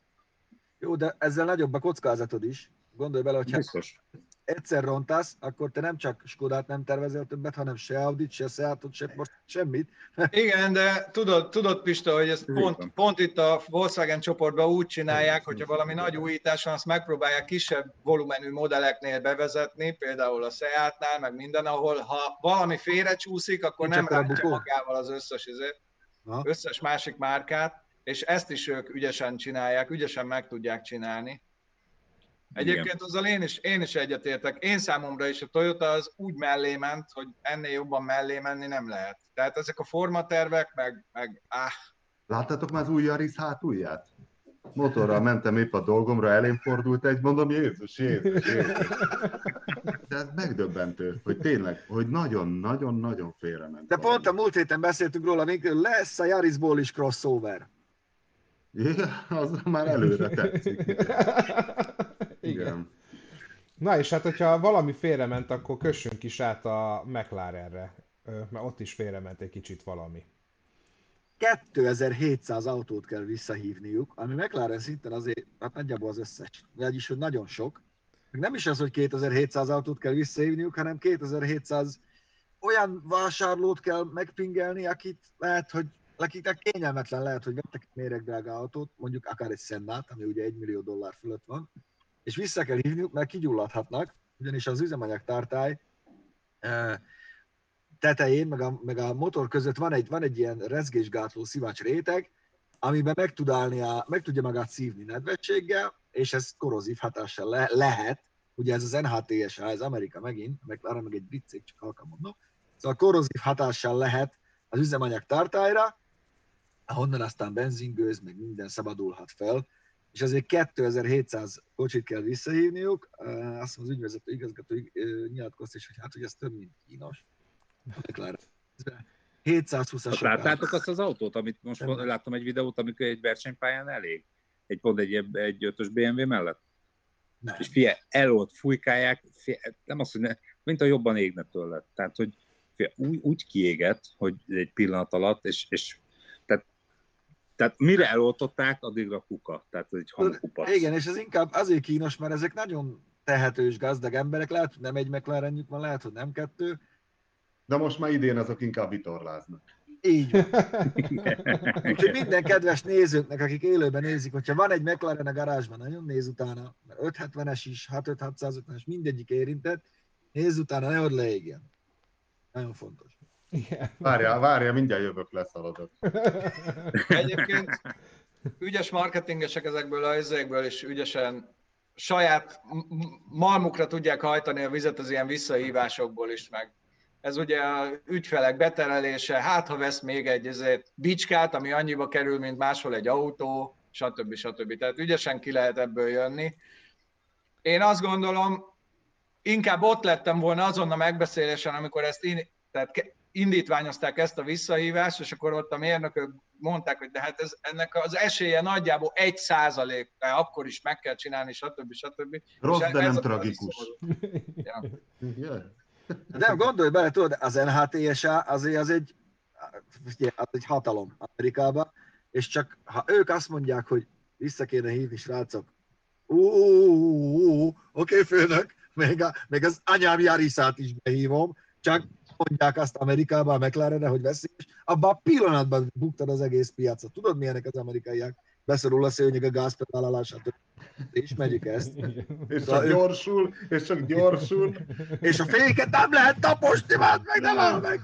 [SPEAKER 2] Jó, de ezzel nagyobb a kockázatod is. Gondolj bele, hogyha
[SPEAKER 3] Biztos.
[SPEAKER 2] Egyszer rontasz, akkor te nem csak Skodát nem tervezel többet, hanem se Audit, se Seatot, se most semmit.
[SPEAKER 4] Igen, de tudod, tudod Pista, hogy ezt pont, pont itt a Volkswagen csoportban úgy csinálják, hogyha valami nagy újítás van, azt megpróbálják kisebb volumenű modelleknél bevezetni, például a Seatnál, meg minden, ahol ha valami félrecsúszik, akkor nem rántja magával az összes, izé- összes másik márkát, és ezt is ők ügyesen csinálják, ügyesen meg tudják csinálni. Egyébként azzal én is, én is egyetértek. Én számomra is a Toyota az úgy mellé ment, hogy ennél jobban mellé menni nem lehet. Tehát ezek a formatervek, meg, meg áh,
[SPEAKER 5] Láttátok már az új Yaris hátulját? Motorral mentem épp a dolgomra, elém fordult egy, mondom, Jézus, Jézus, Jézus. De ez megdöbbentő, hogy tényleg, hogy nagyon-nagyon-nagyon félrement.
[SPEAKER 2] De pont a múlt héten beszéltünk róla, még lesz a Yarisból is crossover.
[SPEAKER 5] Igen, az már előre tetszik. Igen.
[SPEAKER 1] Na és hát, hogyha valami félrement, akkor kössünk is át a McLarenre, mert ott is félrement egy kicsit valami.
[SPEAKER 2] 2700 autót kell visszahívniuk, ami McLaren szinten azért, hát nagyjából az összes. Vagyis, hogy nagyon sok. Nem is az, hogy 2700 autót kell visszahívniuk, hanem 2700 olyan vásárlót kell megpingelni, akit lehet, hogy akiknek kényelmetlen lehet, hogy vettek egy méregdrága autót, mondjuk akár egy Sennát, ami ugye 1 millió dollár fölött van, és vissza kell hívniuk, mert kigyulladhatnak, ugyanis az üzemanyagtartály eh, tetején, meg a, meg a motor között van egy, van egy ilyen rezgésgátló szivacs réteg, amiben meg, tud állni a, meg tudja magát szívni nedvességgel, és ez korrozív hatással le, lehet, ugye ez az NHTSA, ez Amerika megint, meg arra meg egy brit csak halkan mondom, szóval korrozív hatással lehet az üzemanyag tartályra, ahonnan aztán benzingőz, meg minden szabadulhat fel, és azért 2700 kocsit kell visszahívniuk, azt az ügyvezető igazgató nyilatkozta is, hogy hát, hogy ez több, mint kínos. McLaren. 720-as
[SPEAKER 3] Azt láttátok azt az autót, amit most
[SPEAKER 2] Nem.
[SPEAKER 3] láttam egy videót, amikor egy versenypályán elég? Egy pont egy, egy ötös BMW mellett?
[SPEAKER 2] Nem.
[SPEAKER 3] És fie, elolt, fújkálják, fie, nem azt, hogy ne, mint a jobban égne tőle. Tehát, hogy fie, úgy, úgy kiégett, hogy egy pillanat alatt, és, és tehát mire eloltották, addigra kuka. Tehát egy hangkupac.
[SPEAKER 2] Igen, és ez inkább azért kínos, mert ezek nagyon tehetős, gazdag emberek, lehet, hogy nem egy McLarenjük van, lehet, hogy nem kettő,
[SPEAKER 5] De most már idén azok inkább vitorláznak.
[SPEAKER 2] így van. Úgyhogy minden kedves nézőknek, akik élőben nézik, hogyha van egy McLaren a garázsban, nagyon néz utána, mert 570-es is, 65650-es, mindegyik érintett, nézz utána, nehogy leégjen. Nagyon fontos.
[SPEAKER 1] Igen.
[SPEAKER 5] Várjál, várjál, mindjárt jövök, leszaladok.
[SPEAKER 4] Egyébként ügyes marketingesek ezekből a izékből is ügyesen saját malmukra tudják hajtani a vizet az ilyen visszahívásokból is meg. Ez ugye a ügyfelek beterelése, hát ha vesz még egy ezért bicskát, ami annyiba kerül, mint máshol egy autó, stb. stb. Tehát ügyesen ki lehet ebből jönni. Én azt gondolom, inkább ott lettem volna azon a megbeszélésen, amikor ezt in, tehát indítványozták ezt a visszahívást, és akkor ott a mérnökök mondták, hogy de hát ez, ennek az esélye nagyjából egy százalék, de akkor is meg kell csinálni, stb. stb.
[SPEAKER 5] Rossz, és de nem tragikus.
[SPEAKER 2] Ja. De gondolj bele, tudod, az NHTSA azért az egy, az egy hatalom Amerikában, és csak ha ők azt mondják, hogy vissza kéne hívni, srácok, oké, főnök, még, a, még az anyám Jarisát is behívom, csak mondják azt Amerikában a McLaren, hogy veszélyes, abban a pillanatban buktad az egész piacot. Tudod, milyenek az amerikaiak? Beszorul a szőnyeg a gázpedálálását. Ismerjük ezt.
[SPEAKER 5] és csak gyorsul, és csak gyorsul.
[SPEAKER 2] és a féket nem lehet taposni, már meg, nem áll meg.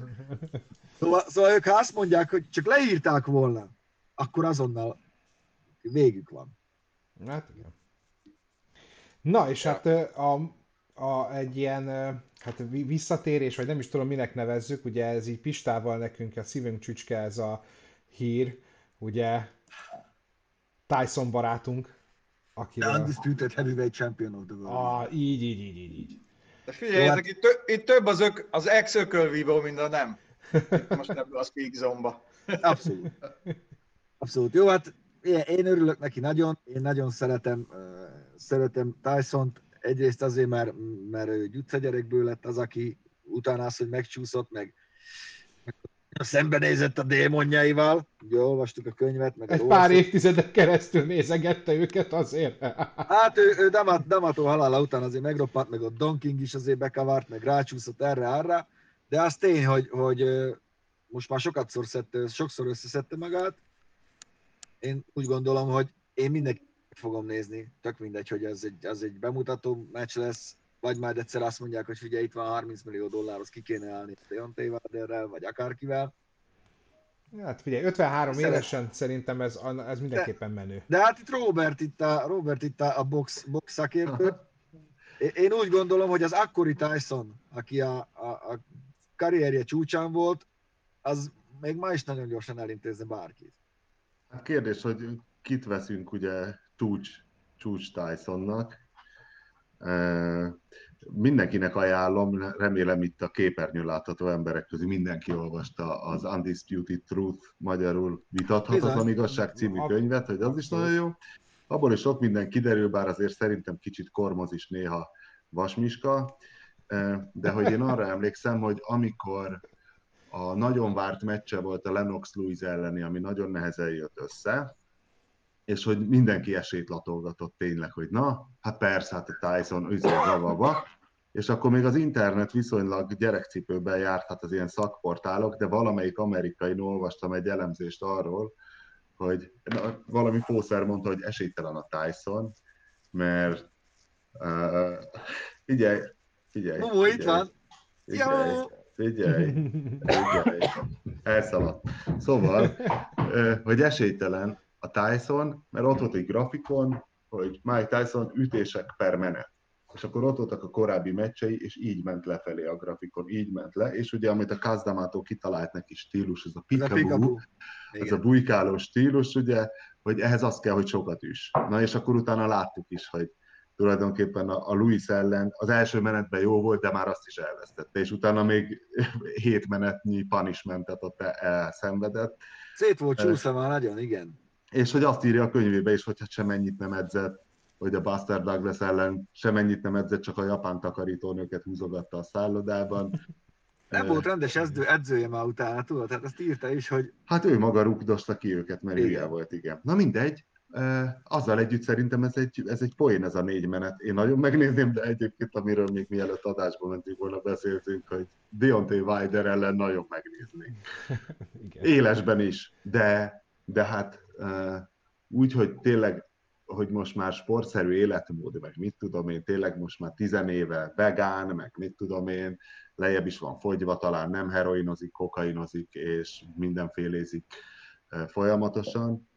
[SPEAKER 2] Szóval, szóval ők ha azt mondják, hogy csak leírták volna, akkor azonnal végük van.
[SPEAKER 1] Hát igen. Na, és hát a, a, egy ilyen hát visszatérés, vagy nem is tudom, minek nevezzük, ugye ez így Pistával nekünk a szívünk csücske ez a hír, ugye Tyson barátunk,
[SPEAKER 2] aki The Undisputed Heavyweight Champion of the
[SPEAKER 1] World. Ah, így, így, így, így, így.
[SPEAKER 4] De figyeljetek, hát... itt, tö- itt, több az, ök, az ex-ökölvívó, mint a nem. Most ebből a speak zone
[SPEAKER 2] Abszolút. Abszolút. Jó, hát én örülök neki nagyon, én nagyon szeretem, uh, szeretem Tyson-t, egyrészt azért, mert, mert ő gyutszagyerekből lett az, aki utána az, hogy megcsúszott, meg, meg szembenézett a démonjaival, ugye olvastuk a könyvet, meg
[SPEAKER 1] Egy pár évtizedek keresztül nézegette őket azért.
[SPEAKER 2] Hát ő, ő Damat, Damato halála után azért megroppant, meg a Don King is azért bekavart, meg rácsúszott erre-arra, de az tény, hogy, hogy most már sokat szedte, sokszor összeszedte magát. Én úgy gondolom, hogy én mindenki fogom nézni, tök mindegy, hogy ez egy, ez egy bemutató meccs lesz, vagy majd egyszer azt mondják, hogy figyelj, itt van 30 millió dollárhoz ki kéne állni Deontay Wilderrel, vagy akárkivel.
[SPEAKER 1] Hát figyelj, 53 Szeret... évesen szerintem ez, ez mindenképpen menő.
[SPEAKER 2] De, de hát itt Robert itt a, Robert itt a box, box szakértő. Én úgy gondolom, hogy az akkori Tyson, aki a, a, a karrierje csúcsán volt, az még ma is nagyon gyorsan elintézne bárkit.
[SPEAKER 5] Hát kérdés, hogy kit veszünk ugye csúcs, csúcs Tysonnak. Mindenkinek ajánlom, remélem itt a képernyőn látható emberek közül mindenki olvasta az Undisputed Truth, magyarul vitathatatlan igazság című könyvet, hogy az is nagyon jó. Abból is sok minden kiderül, bár azért szerintem kicsit kormoz is néha Vasmiska, de hogy én arra emlékszem, hogy amikor a nagyon várt meccse volt a Lennox Lewis elleni, ami nagyon nehezen jött össze, és hogy mindenki esélyt latolgatott tényleg, hogy na, hát persze, hát a Tyson üzé zavaba, és akkor még az internet viszonylag gyerekcipőben járt, hát az ilyen szakportálok, de valamelyik amerikai olvastam egy elemzést arról, hogy na, valami fószer mondta, hogy esélytelen a Tyson, mert uh, figyelj, figyelj.
[SPEAKER 2] Ó, itt van.
[SPEAKER 5] Figyelj, figyelj, figyelj, elszaladt. Szóval, hogy esélytelen, a Tyson, mert ott volt egy grafikon, hogy Mike Tyson ütések per menet. És akkor ott voltak a korábbi meccsei, és így ment lefelé a grafikon, így ment le, és ugye amit a Kazdamátó kitalált neki stílus, ez a pikabú, ez a bujkáló stílus, ugye, hogy ehhez az kell, hogy sokat is. Na és akkor utána láttuk is, hogy tulajdonképpen a, a Louis ellen az első menetben jó volt, de már azt is elvesztette, és utána még hét menetnyi punishmentet ott elszenvedett.
[SPEAKER 2] Szét volt csúszva már nagyon, igen
[SPEAKER 5] és hogy azt írja a könyvébe is, hogy semennyit nem edzett, hogy a Buster Douglas ellen semennyit nem edzett, csak a japán takarítónőket húzogatta a szállodában.
[SPEAKER 2] Nem volt rendes edző, edzője már utána, tudod? Tehát ezt írta is, hogy...
[SPEAKER 5] Hát ő maga rugdosta ki őket, mert igen. volt, igen. Na mindegy, azzal együtt szerintem ez egy, ez egy poén ez a négy menet. Én nagyon megnézném, de egyébként, amiről még mielőtt adásba mentünk volna beszéltünk, hogy Deontay Wilder ellen nagyon megnézni. Élesben is, de, de hát úgy, hogy tényleg, hogy most már sportszerű életmód, meg mit tudom én, tényleg most már tizenéve vegán, meg mit tudom én, lejjebb is van fogyva, talán nem heroinozik, kokainozik, és mindenfélézik folyamatosan.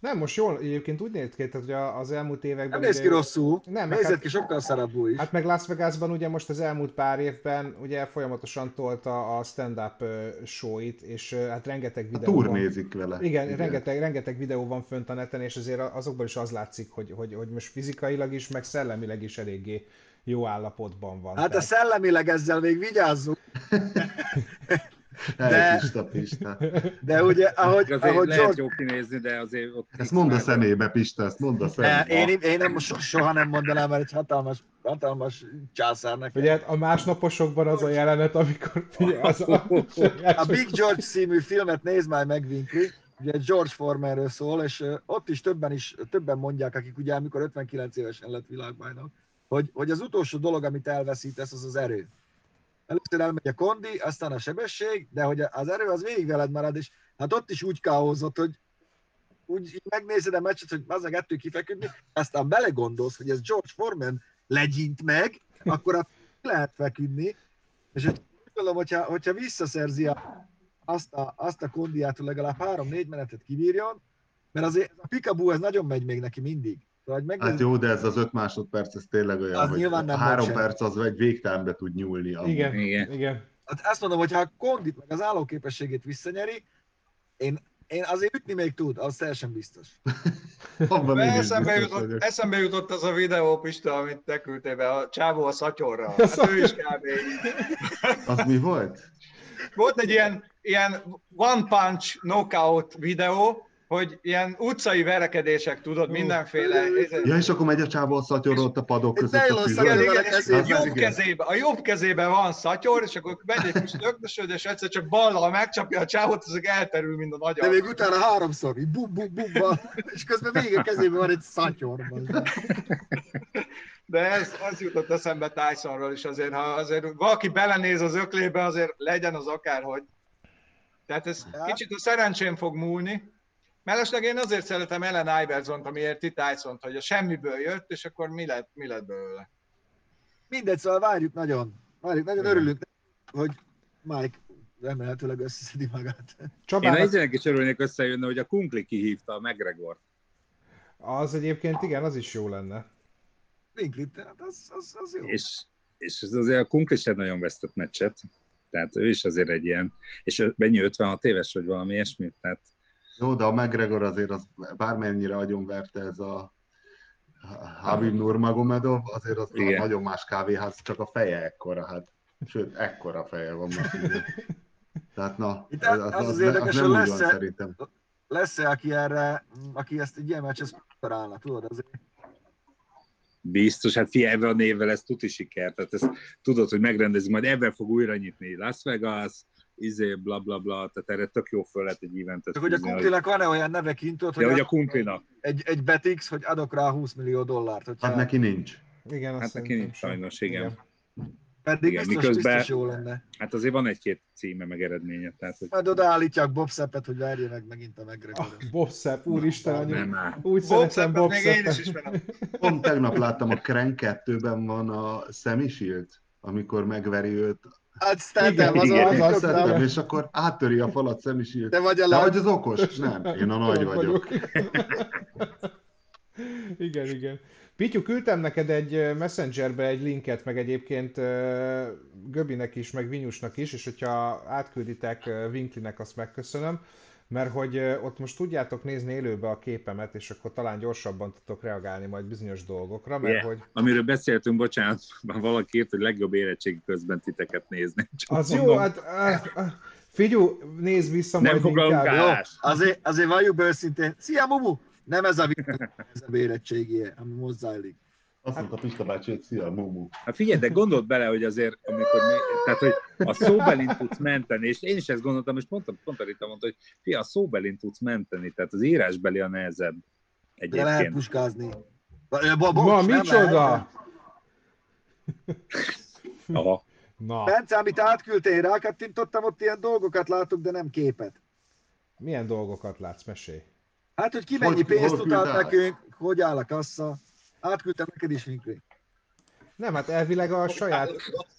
[SPEAKER 1] Nem, most jól, egyébként úgy néz ki, hogy az elmúlt években...
[SPEAKER 2] Nem néz ki rosszul,
[SPEAKER 1] nem,
[SPEAKER 2] nézett
[SPEAKER 1] hát,
[SPEAKER 2] ki sokkal szarabbul is.
[SPEAKER 1] Hát meg Las Vegasban ugye most az elmúlt pár évben ugye folyamatosan tolta a stand-up showit, és hát rengeteg videó
[SPEAKER 5] a
[SPEAKER 1] van.
[SPEAKER 5] nézik vele.
[SPEAKER 1] Igen, igen, Rengeteg, rengeteg videó van fönt a neten, és azért azokból is az látszik, hogy, hogy, hogy most fizikailag is, meg szellemileg is eléggé jó állapotban van.
[SPEAKER 2] Hát a szellemileg ezzel még vigyázzunk.
[SPEAKER 5] De, Pista, Pista.
[SPEAKER 2] de ugye, ahogy,
[SPEAKER 3] azért
[SPEAKER 2] ahogy
[SPEAKER 3] lehet
[SPEAKER 2] George...
[SPEAKER 3] jó kinézni, de azért ott...
[SPEAKER 5] Ezt mondd a szemébe, Pista, ezt mondd a szemébe.
[SPEAKER 2] én, én nem, so, soha nem mondanám, mert egy hatalmas, hatalmas császár nekem.
[SPEAKER 1] Ugye a másnaposokban az a jelenet, amikor az a...
[SPEAKER 2] A Big George című filmet nézd már meg, Vinkli, ugye George Foremanről szól, és ott is többen, is többen mondják, akik ugye amikor 59 évesen lett világbajnok, hogy, hogy az utolsó dolog, amit elveszítesz, az az erő. Először elmegy a kondi, aztán a sebesség, de hogy az erő az végig veled marad, és hát ott is úgy káozott, hogy úgy megnézed a meccset, hogy az a kettő kifeküdni, aztán belegondolsz, hogy ez George Foreman legyint meg, akkor a lehet feküdni, és hogy gondolom, hogyha, hogyha visszaszerzi a, azt, a, azt a kondiát, hogy legalább három-négy menetet kibírjon, mert azért a pikabú ez nagyon megy még neki mindig. Szóval, hogy
[SPEAKER 5] Hát jó, de ez az öt másodperc, ez tényleg olyan,
[SPEAKER 2] Az
[SPEAKER 5] hogy
[SPEAKER 2] nyilván nem
[SPEAKER 5] három
[SPEAKER 2] volt
[SPEAKER 5] perc az egy végtelenbe tud nyúlni. amúgy.
[SPEAKER 1] Igen,
[SPEAKER 3] Igen.
[SPEAKER 1] igen.
[SPEAKER 2] hát azt mondom, hogy ha a kondit meg az állóképességét visszanyeri, én, én azért ütni még tud, az teljesen biztos.
[SPEAKER 5] Abban
[SPEAKER 4] Eszembe
[SPEAKER 5] biztos
[SPEAKER 4] jutott, eszembe jutott az a videó, Pista, amit te küldtél be, a csávó a szatyorra. Hát ő is kb.
[SPEAKER 5] Az mi volt?
[SPEAKER 4] Volt egy ilyen, ilyen one punch knockout videó, hogy ilyen utcai verekedések, tudod, mindenféle...
[SPEAKER 5] Ja, és akkor megy a csávó a ott a padok között a.
[SPEAKER 4] Igen,
[SPEAKER 2] a
[SPEAKER 4] és
[SPEAKER 2] kezében.
[SPEAKER 4] a jobb, kezébe, a jobb kezében van szatyor, és akkor megy egy kis lökdösöd, és egyszer csak ballal megcsapja a csávot, azok elterül, mint a nagy
[SPEAKER 2] De még utána háromszor, így bum bum bum bum, és közben még a kezében van egy szatyor.
[SPEAKER 4] De ez, az jutott eszembe Tysonról is azért, ha azért valaki belenéz az öklébe, azért legyen az akárhogy. Tehát ez
[SPEAKER 2] Ja.
[SPEAKER 4] kicsit a szerencsém fog múlni. Mellesleg én azért szeretem Ellen Iverson-t, amiért ti Tyson-t, hogy a semmiből jött, és akkor mi lett, mi lett belőle.
[SPEAKER 2] Mindegy, szóval várjuk nagyon. Várjuk, nagyon
[SPEAKER 1] Igen.
[SPEAKER 2] örülünk, hogy Mike remélhetőleg összeszedi magát.
[SPEAKER 3] Én
[SPEAKER 1] Csabának
[SPEAKER 3] egyzenek is örülnék összejönne, hogy a Kunkli kihívta a McGregor.
[SPEAKER 1] az egyébként igen, az is jó lenne.
[SPEAKER 2] Winklit, hát az, az, az jó.
[SPEAKER 3] És, és ez azért a Kunkli sem nagyon vesztett meccset. Tehát ő is azért egy ilyen, és mennyi 56 éves, vagy valami ilyesmi, tehát
[SPEAKER 5] Jó, de a McGregor azért az bármennyire agyonverte ez a Habib Nurmagomedov, azért az
[SPEAKER 3] Igen.
[SPEAKER 5] nagyon más kávéház, csak a feje ekkora, hát. Sőt, ekkora feje van ugye. Tehát na,
[SPEAKER 2] Itt
[SPEAKER 5] az,
[SPEAKER 2] az
[SPEAKER 5] az,
[SPEAKER 2] az érdekes,
[SPEAKER 5] az nem úgy van
[SPEAKER 2] lesz-e-
[SPEAKER 5] szerintem.
[SPEAKER 2] Lesz-e, aki erre, aki ezt egy ilyen meccshez preparálna, tudod? Azért
[SPEAKER 3] biztos, hát fia, ebben a névvel ez tuti siker, tehát ezt tudod, hogy megrendezik, majd ebben fog újra nyitni Las Vegas, izé, bla bla bla, tehát erre tök jó föl lehet egy eventet
[SPEAKER 2] Csak hogy a
[SPEAKER 3] fűzni,
[SPEAKER 2] Kunklinak van-e olyan neve kint,
[SPEAKER 3] Ja, hogy a
[SPEAKER 2] hogy
[SPEAKER 3] Kunklinak.
[SPEAKER 2] egy, egy betix, hogy adok rá 20 millió dollárt. Hogyha
[SPEAKER 5] Hát neki nincs.
[SPEAKER 1] Igen,
[SPEAKER 3] Hát neki nincs
[SPEAKER 1] sem.
[SPEAKER 3] sajnos, igen.
[SPEAKER 2] Pedig
[SPEAKER 3] igen,
[SPEAKER 2] biztos,
[SPEAKER 3] miközben-
[SPEAKER 2] biztos jó lenne.
[SPEAKER 3] Hát azért van egy-két címe, meg eredménye, tehát hogy
[SPEAKER 2] Majd odaállítják Bob Seppet, hogy verje meg megint a
[SPEAKER 1] Ah,
[SPEAKER 2] McGregor.
[SPEAKER 1] Bob Sepp, úristen,
[SPEAKER 3] nem
[SPEAKER 1] annyira.
[SPEAKER 3] már.
[SPEAKER 1] Úgy
[SPEAKER 4] Bob
[SPEAKER 1] szeretem
[SPEAKER 4] Seppet
[SPEAKER 1] Bob
[SPEAKER 4] még én is ismerem.
[SPEAKER 5] Pont tegnap láttam a Crank 2-ben van a Sammy Shield, amikor megveri őt.
[SPEAKER 2] Hát
[SPEAKER 1] Igen,
[SPEAKER 2] az
[SPEAKER 1] igen, az
[SPEAKER 5] Tettem, és akkor áttöri a falat Shield.
[SPEAKER 2] Te vagy a lány.
[SPEAKER 5] vagy az okos? Nem, én a nagy vagyok.
[SPEAKER 1] igen, igen. Pityu, küldtem neked egy messengerbe egy linket, meg egyébként Göbinek is, meg Vinyusnak is, és hogyha átkülditek Winklinek, azt megköszönöm, mert hogy ott most tudjátok nézni élőbe a képemet, és akkor talán gyorsabban tudtok reagálni majd bizonyos dolgokra, mert
[SPEAKER 3] Yeah.
[SPEAKER 1] hogy
[SPEAKER 3] Amiről beszéltünk, bocsánat, már valaki írt, hogy legjobb érettségi közben titeket nézni. Csak
[SPEAKER 1] az jó,
[SPEAKER 3] mondom,
[SPEAKER 1] hát ah, ah, figyú, nézd vissza
[SPEAKER 3] Nem
[SPEAKER 1] majd inkább.
[SPEAKER 2] Jó, azért, azért valljuk be őszintén. Szia, Mumu! Nem ez a vicc, ez a ami zajlik.
[SPEAKER 5] Azt mondta Pista bácsi, hogy szia, Mumu.
[SPEAKER 3] Hát figyelj, de gondold bele, hogy azért, amikor mi, tehát, hogy a szóbelin tudsz menteni, és én is ezt gondoltam, és pont, pont a Rita mondta, hogy fia, a szóbelin tudsz menteni, tehát az írásbeli a nehezebb
[SPEAKER 2] De lehet
[SPEAKER 3] egyébként.
[SPEAKER 2] puskázni.
[SPEAKER 1] Ma, micsoda?
[SPEAKER 2] lehet.
[SPEAKER 3] Aha.
[SPEAKER 1] Na,
[SPEAKER 2] Bence, amit átküldtél, rákattintottam, ott ilyen dolgokat látok, de nem képet.
[SPEAKER 1] milyen dolgokat látsz, mesélj?
[SPEAKER 2] Hát, hogy ki mennyi pénzt
[SPEAKER 5] át?
[SPEAKER 2] nekünk, hogy áll a kassa. Átküldtem neked is, Winkli.
[SPEAKER 1] Nem, hát elvileg a saját...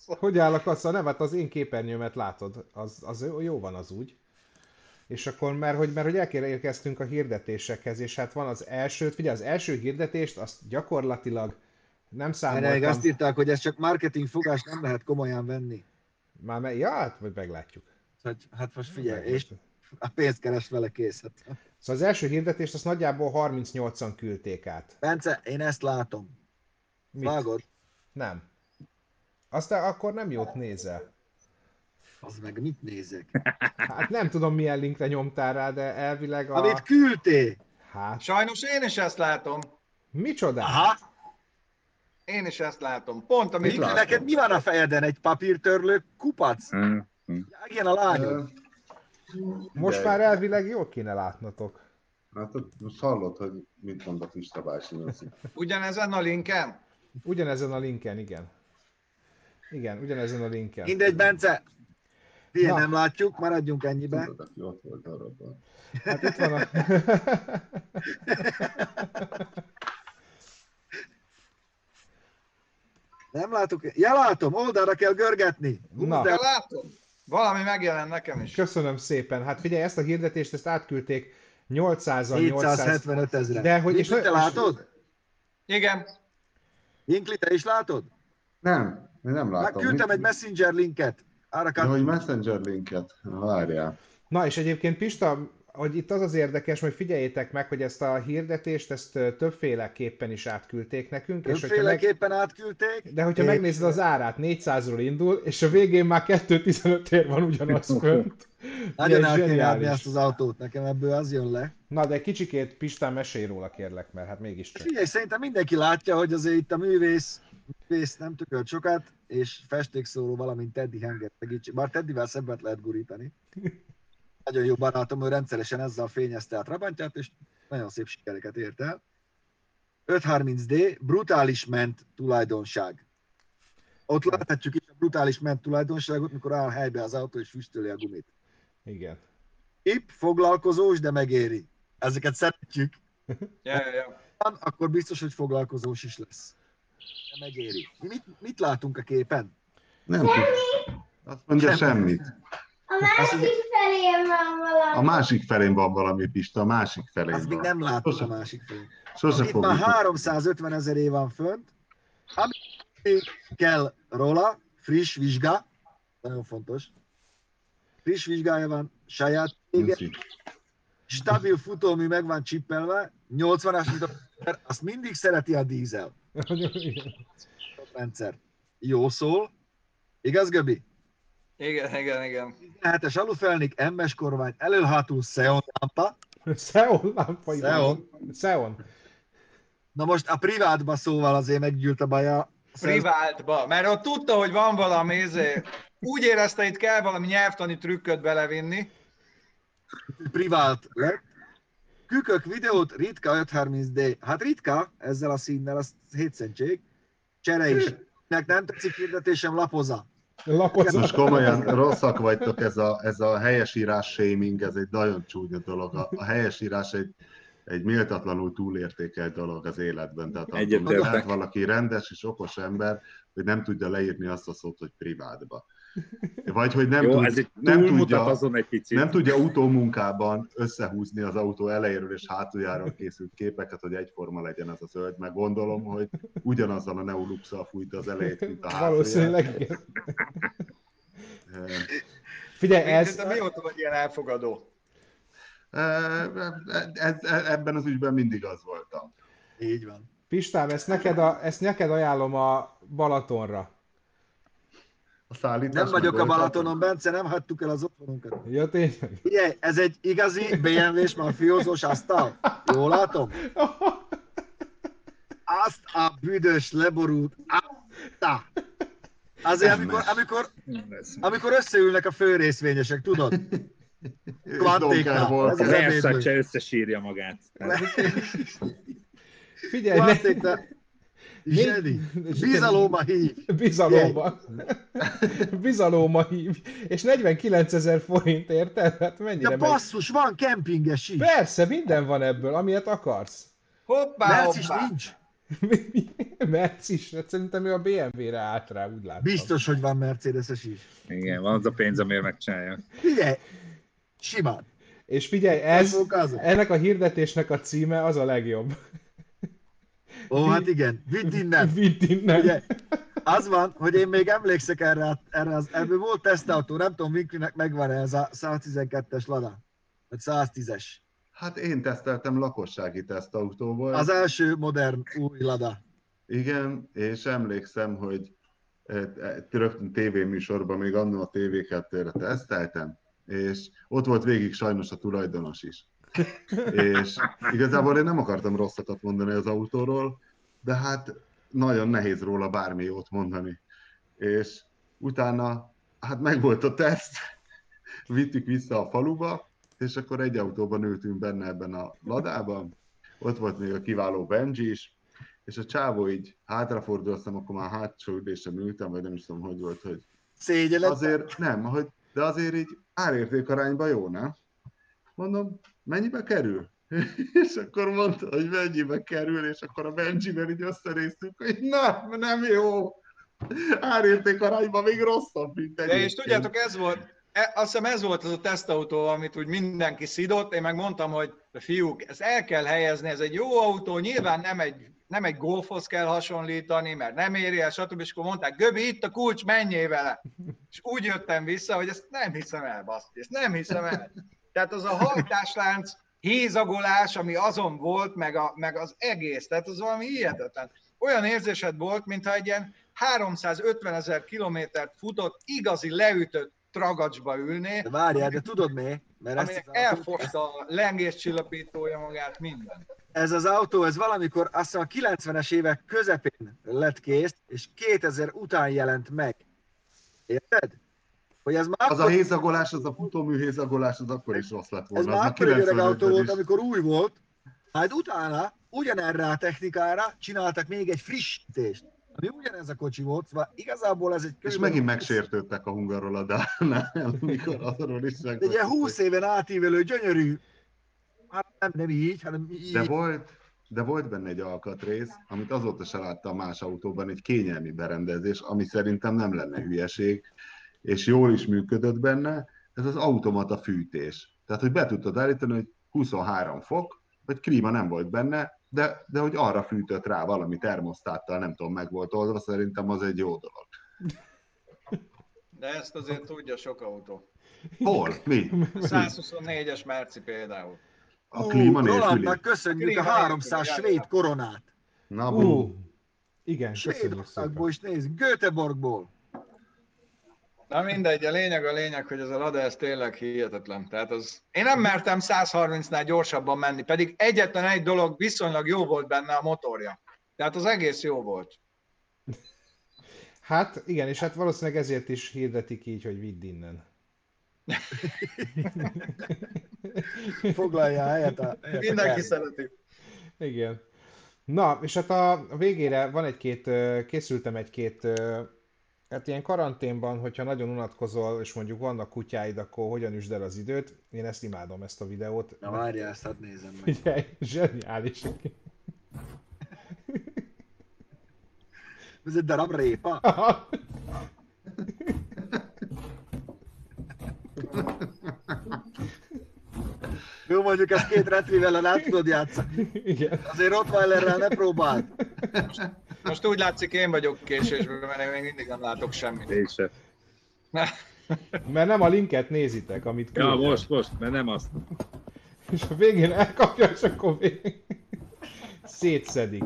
[SPEAKER 1] Hogy áll a kassa? Nem, hát az én képernyőmet látod. Az, az jó van az úgy. és akkor, mert hogy, mert hogy elérkeztünk a hirdetésekhez, és hát van az első, figyelj, az első hirdetést, azt gyakorlatilag nem számoltam.
[SPEAKER 2] Erre azt írták, hogy ez csak marketing fogás, nem lehet komolyan venni.
[SPEAKER 1] Már me- ja, hát majd meglátjuk.
[SPEAKER 2] Hát, hát most figyelj, és a pénzt keres vele kész. Hát.
[SPEAKER 1] Szóval az első hirdetést azt nagyjából 38-an küldték át.
[SPEAKER 2] Bence, én ezt látom.
[SPEAKER 1] Mit?
[SPEAKER 2] Vágod?
[SPEAKER 1] Nem. Aztán akkor nem jót nézel.
[SPEAKER 2] Az meg mit nézek?
[SPEAKER 1] Hát nem tudom milyen linkre nyomtál rá, de elvileg a...
[SPEAKER 2] Amit küldtél!
[SPEAKER 1] Hát,
[SPEAKER 4] Sajnos én is ezt látom.
[SPEAKER 1] micsoda?
[SPEAKER 2] Aha!
[SPEAKER 4] Én is ezt látom. Pont amit
[SPEAKER 5] látom?
[SPEAKER 2] neked mi van a fejedben? Egy papírtörlő kupac?
[SPEAKER 3] Hm.
[SPEAKER 2] Igen, a lányod.
[SPEAKER 1] Most
[SPEAKER 5] figyelj,
[SPEAKER 1] már elvileg jól kéne látnotok.
[SPEAKER 5] Hát most hallod, hogy mit mond a Pista bácsi
[SPEAKER 4] ugyanezen a linken.
[SPEAKER 1] Ugyanezen a linken, igen. Igen, ugyanezen a linken.
[SPEAKER 2] Mindegy, Bence. Ilyen nem látjuk, maradjunk ennyibe.
[SPEAKER 5] Tudod, aki ott volt darabban.
[SPEAKER 1] Hát itt van a...
[SPEAKER 2] Nem látok. Ja, látom, oldalra kell görgetni.
[SPEAKER 1] Na.
[SPEAKER 4] De látom. Valami megjelent nekem is.
[SPEAKER 1] Köszönöm szépen. Hát figyelj, ezt a hirdetést ezt átküldték 800-an, 800...
[SPEAKER 2] 775 ezre.
[SPEAKER 1] De hogy- és-
[SPEAKER 2] Vinkli, te látod?
[SPEAKER 4] Igen.
[SPEAKER 2] Vinkli, te is látod?
[SPEAKER 5] Nem, én nem
[SPEAKER 2] Már
[SPEAKER 5] látom.
[SPEAKER 2] küldtem
[SPEAKER 5] Mit-
[SPEAKER 2] egy messenger linket. Arra
[SPEAKER 5] Ja, hogy messenger linket. Várjál.
[SPEAKER 1] Na és egyébként Pista, hogy itt az az érdekes, hogy figyeljétek meg, hogy ezt a hirdetést, ezt többféleképpen is átküldték nekünk, és hogyha meg,
[SPEAKER 2] Többféleképpen átküldték.
[SPEAKER 1] de hogyha
[SPEAKER 2] és-
[SPEAKER 1] megnézed az árát, 400-ról indul, és a végén már 2.15 ér van ugyanaz fönt.
[SPEAKER 2] Nagyon el kéne adni ezt az autót, nekem ebből az jön le.
[SPEAKER 1] Na de kicsikét Pistán mesélj róla kérlek, mert hát mégiscsak.
[SPEAKER 2] Figyelj, szerintem mindenki látja, hogy azért itt a művész, művész nem tökölt sokat, és festékszóró, valamint Teddy Henger segítség. Bár Teddyvel szebbet lehet gurítani. Nagyon jó barátom, ő rendszeresen ezzel fényezte a Trabantját, és nagyon szép sikereket ért el. 530D, brutális ment tulajdonság. Ott láthatjuk is a brutális ment tulajdonságot, mikor áll helybe az autó és füstöli a gumit.
[SPEAKER 1] Igen.
[SPEAKER 2] Ip, foglalkozós, de megéri. Ezeket szeretjük.
[SPEAKER 4] Ja, ja, ja.
[SPEAKER 2] van, akkor biztos, hogy foglalkozós is lesz. De megéri. Mi Mit, mit látunk a képen?
[SPEAKER 5] Nem. Azt mondja semmit.
[SPEAKER 6] A másik felén van valami.
[SPEAKER 5] A másik felén van valami Pista, a másik felén
[SPEAKER 2] Azt még
[SPEAKER 5] van.
[SPEAKER 2] nem láttuk a
[SPEAKER 5] Sose,
[SPEAKER 2] másik felén.
[SPEAKER 5] sose
[SPEAKER 2] Itt már
[SPEAKER 5] fogjuk.
[SPEAKER 2] 350 ezer év van fönt. Ami kell róla, friss vizsga, nagyon fontos. Friss vizsgája van, saját
[SPEAKER 5] Nyuszi.
[SPEAKER 2] stabil futómű meg van csippelve, 80-as, mint a azt mindig szereti a dízel rendszer. Jó szól. Igaz, Göbi?
[SPEAKER 4] Igen, igen, igen.
[SPEAKER 2] 17-es alufelnik, MS kormány, elől-hátul Xeon lámpa.
[SPEAKER 1] Xeon lámpa.
[SPEAKER 2] Xeon.
[SPEAKER 1] Xeon.
[SPEAKER 2] Na most a privátba szóval azért meggyűlt a baja.
[SPEAKER 4] Privátba, mert ott tudta, hogy van valami, izé, úgy érezte, itt kell valami nyelvtani trükköt belevinni.
[SPEAKER 2] Privát lett. Kükök videót, ritka 530D. Hát ritka, ezzel a színnel, az hétszentség. Csere is. Nek nem tetszik hirdetésem, lapoza.
[SPEAKER 1] Lapozza.
[SPEAKER 5] Most komolyan rosszak vagytok, ez a, ez a helyesírás shaming, ez egy nagyon csúnya dolog. A, a helyesírás egy, egy méltatlanul túlértékelt dolog az életben. Tehát
[SPEAKER 3] Egyetértek.
[SPEAKER 5] lehet valaki rendes és okos ember, hogy nem tudja leírni azt a szót, hogy privátba. Vagy hogy nem,
[SPEAKER 3] Jó,
[SPEAKER 5] tud,
[SPEAKER 3] ez egy
[SPEAKER 5] nem, tudja,
[SPEAKER 3] azon egy picit.
[SPEAKER 5] nem tudja utómunkában összehúzni az autó elejéről és hátuljáról készült képeket, hogy egyforma legyen az a zöld, meg gondolom, hogy ugyanazzal a neoluxal fújta az elejét, mint a hátulját.
[SPEAKER 1] Valószínűleg igen. Figyelj, ez,
[SPEAKER 4] Ez... Mióta vagy ilyen elfogadó?
[SPEAKER 5] Ez, ez, ebben az ügyben mindig az voltam.
[SPEAKER 2] Így van.
[SPEAKER 1] Pistám, ezt neked, a, ezt neked ajánlom a Balatonra.
[SPEAKER 5] A szállítás
[SPEAKER 2] Nem vagyok a. Balatonon, Bence, nem hagytuk el az otthonunkat.
[SPEAKER 1] Ja, tényleg?
[SPEAKER 2] Ugye, ez egy igazi BMW-s mafiózós asztal. Jól látom? Azt a büdös leborult átta. Azért, amikor, amikor, amikor összeülnek a főrészvényesek, tudod? Kvantéknál. Az
[SPEAKER 3] Versace összesírja magát.
[SPEAKER 1] Figyelj, ne.
[SPEAKER 2] Zseni. Bizalomba hív.
[SPEAKER 1] bizalomba. bizalomba hív. És 49 ezer forint, érted? Hát mennyire
[SPEAKER 2] De
[SPEAKER 1] megy?
[SPEAKER 2] basszus, van kempinges is.
[SPEAKER 1] Persze, minden van ebből, amilyet akarsz.
[SPEAKER 4] Hoppá,
[SPEAKER 2] Merc is nincs.
[SPEAKER 1] Merc is, hát szerintem ő a BMW-re állt rá, úgy látom.
[SPEAKER 2] Biztos, hogy van Mercedes-es is.
[SPEAKER 3] Igen, van az a pénz, amiért megcsinálja.
[SPEAKER 2] Figyelj, simán.
[SPEAKER 1] És figyelj, ez, ennek a hirdetésnek a címe az a legjobb.
[SPEAKER 2] Ó, hát igen, vidd innen.
[SPEAKER 1] Vidd innen.
[SPEAKER 2] Ugye, az van, hogy én még emlékszek erre, erre az, ebből volt tesztautó, nem tudom, Winklinek megvan ez a 112-es Lada, vagy 110-es.
[SPEAKER 5] Hát én teszteltem lakossági tesztautóból.
[SPEAKER 2] Az első modern új Lada.
[SPEAKER 5] Igen, és emlékszem, hogy eh, eh, rögtön tévéműsorban még annó a TV2-re teszteltem, és ott volt végig sajnos a tulajdonos is. És igazából én nem akartam rosszakat mondani az autóról, de hát nagyon nehéz róla bármi jót mondani. És utána, hát megvolt a teszt, vittük vissza a faluba, és akkor egy autóban ültünk benne ebben a ladában, ott volt még a kiváló Benji is, és a csávó így hátrafordul, azt hiszem, akkor már hátsó ülésem ültem, vagy nem is tudom, hogy volt, hogy
[SPEAKER 2] Szégyelet.
[SPEAKER 5] azért nem, hogy, de azért így árérték arányban jó, nem? Mondom, mennyibe kerül? és akkor mondta, hogy mennyibe kerül, és akkor a Benjivel így összenéztük, hogy na, nem jó. Árérték arányban még rosszabb, mint
[SPEAKER 4] De és
[SPEAKER 5] egyébként.
[SPEAKER 4] tudjátok, ez volt, e- azt hiszem ez volt az a tesztautó, amit úgy mindenki szidott, én meg mondtam, hogy fiúk, ezt el kell helyezni, ez egy jó autó, nyilván nem egy, nem egy golfhoz kell hasonlítani, mert nem éri el, stb. És akkor mondták, Göbi, itt a kulcs, menjél vele. És úgy jöttem vissza, hogy ezt nem hiszem el, baszki, ezt nem hiszem el. Tehát az a hajtáslánc hézagolás, ami azon volt, meg, a, meg az egész, tehát az valami hihetetlen. Olyan érzésed volt, mintha egy ilyen 350 ezer kilométert futott, igazi leütött tragacsba ülné,
[SPEAKER 2] De várjál, de tudod mi? Mert ezt
[SPEAKER 4] elfoszta a lengéscsillapítója magát, minden.
[SPEAKER 2] ez az autó, ez valamikor azt a 90-es évek közepén lett kész, és 2000 után jelent meg. Érted? Hogy ez már
[SPEAKER 5] Az a hézagolás, az a futómű hézagolás, az akkor is rossz lett
[SPEAKER 2] ez
[SPEAKER 5] volna.
[SPEAKER 2] már
[SPEAKER 5] Az a
[SPEAKER 2] akkor egy öreg autó
[SPEAKER 5] 95-ben
[SPEAKER 2] volt, amikor új volt, majd utána ugyanerre a technikára csináltak még egy frissítést. Ami ugyanez a kocsi volt, szóval igazából ez egy
[SPEAKER 5] És megint
[SPEAKER 2] 20
[SPEAKER 5] megsértődtek a hungaroladánál, amikor arról is
[SPEAKER 2] Egy ilyen 20 éven átívelő, gyönyörű, hát nem, nem így, hanem így.
[SPEAKER 5] De volt, de volt benne egy alkatrész, amit azóta se láttam más autóban, egy kényelmi berendezés, ami szerintem nem lenne hülyeség, és jól is működött benne, ez az automata fűtés. Tehát, hogy be tudtad állítani, hogy 23 fok, vagy klíma nem volt benne, de, de hogy arra fűtött rá valami termosztáttal, nem tudom, meg volt oldva, szerintem az egy jó dolog.
[SPEAKER 4] De ezt azért tudja sok autó.
[SPEAKER 5] Hol? Mi?
[SPEAKER 4] A 124-es Merci például.
[SPEAKER 5] A klíma nélküli?
[SPEAKER 2] Köszönjük a
[SPEAKER 4] Klíma
[SPEAKER 2] 300
[SPEAKER 4] nélküli,
[SPEAKER 2] svéd
[SPEAKER 4] jaj.
[SPEAKER 2] koronát.
[SPEAKER 5] Na, bú.
[SPEAKER 1] Ú, igen, köszönjük szépen.
[SPEAKER 2] Svédországból is nézd, Göteborgból.
[SPEAKER 4] Na mindegy, a lényeg a lényeg, hogy ez a Lada, ez tényleg hihetetlen. Tehát az... Én nem mertem 130-nál gyorsabban menni, pedig egyetlen egy dolog viszonylag jó volt benne a motorja. Tehát az egész jó volt.
[SPEAKER 1] Hát igen, és hát valószínűleg ezért is hirdetik így, hogy vidd innen.
[SPEAKER 2] Foglalja a helyet a, helyet a
[SPEAKER 4] Mindenki
[SPEAKER 2] kert.
[SPEAKER 4] szereti.
[SPEAKER 1] Igen. Na, és hát a a végére van egy-két, készültem egy-két, hát ilyen karanténban, hogyha nagyon unatkozol, és mondjuk vannak kutyáid, akkor hogyan üsd el az időt. Én ezt imádom, ezt a videót.
[SPEAKER 2] Na várjál, ezt hát nézem meg.
[SPEAKER 1] Figyelj, zseniális.
[SPEAKER 2] Ez egy darab répa.
[SPEAKER 1] Aha.
[SPEAKER 2] Jó, mondjuk ezt két retrievel át tudod játszani.
[SPEAKER 1] Igen.
[SPEAKER 2] Azért Rottweilerrel ne próbáld.
[SPEAKER 4] Most úgy látszik, én vagyok késésben, mert én még mindig nem látok semmit.
[SPEAKER 3] Én se.
[SPEAKER 1] Mert nem a linket nézitek, amit
[SPEAKER 3] Ja,
[SPEAKER 1] küldtem.
[SPEAKER 3] most, most, mert nem azt.
[SPEAKER 1] És a végén elkapja, és akkor végén szétszedik.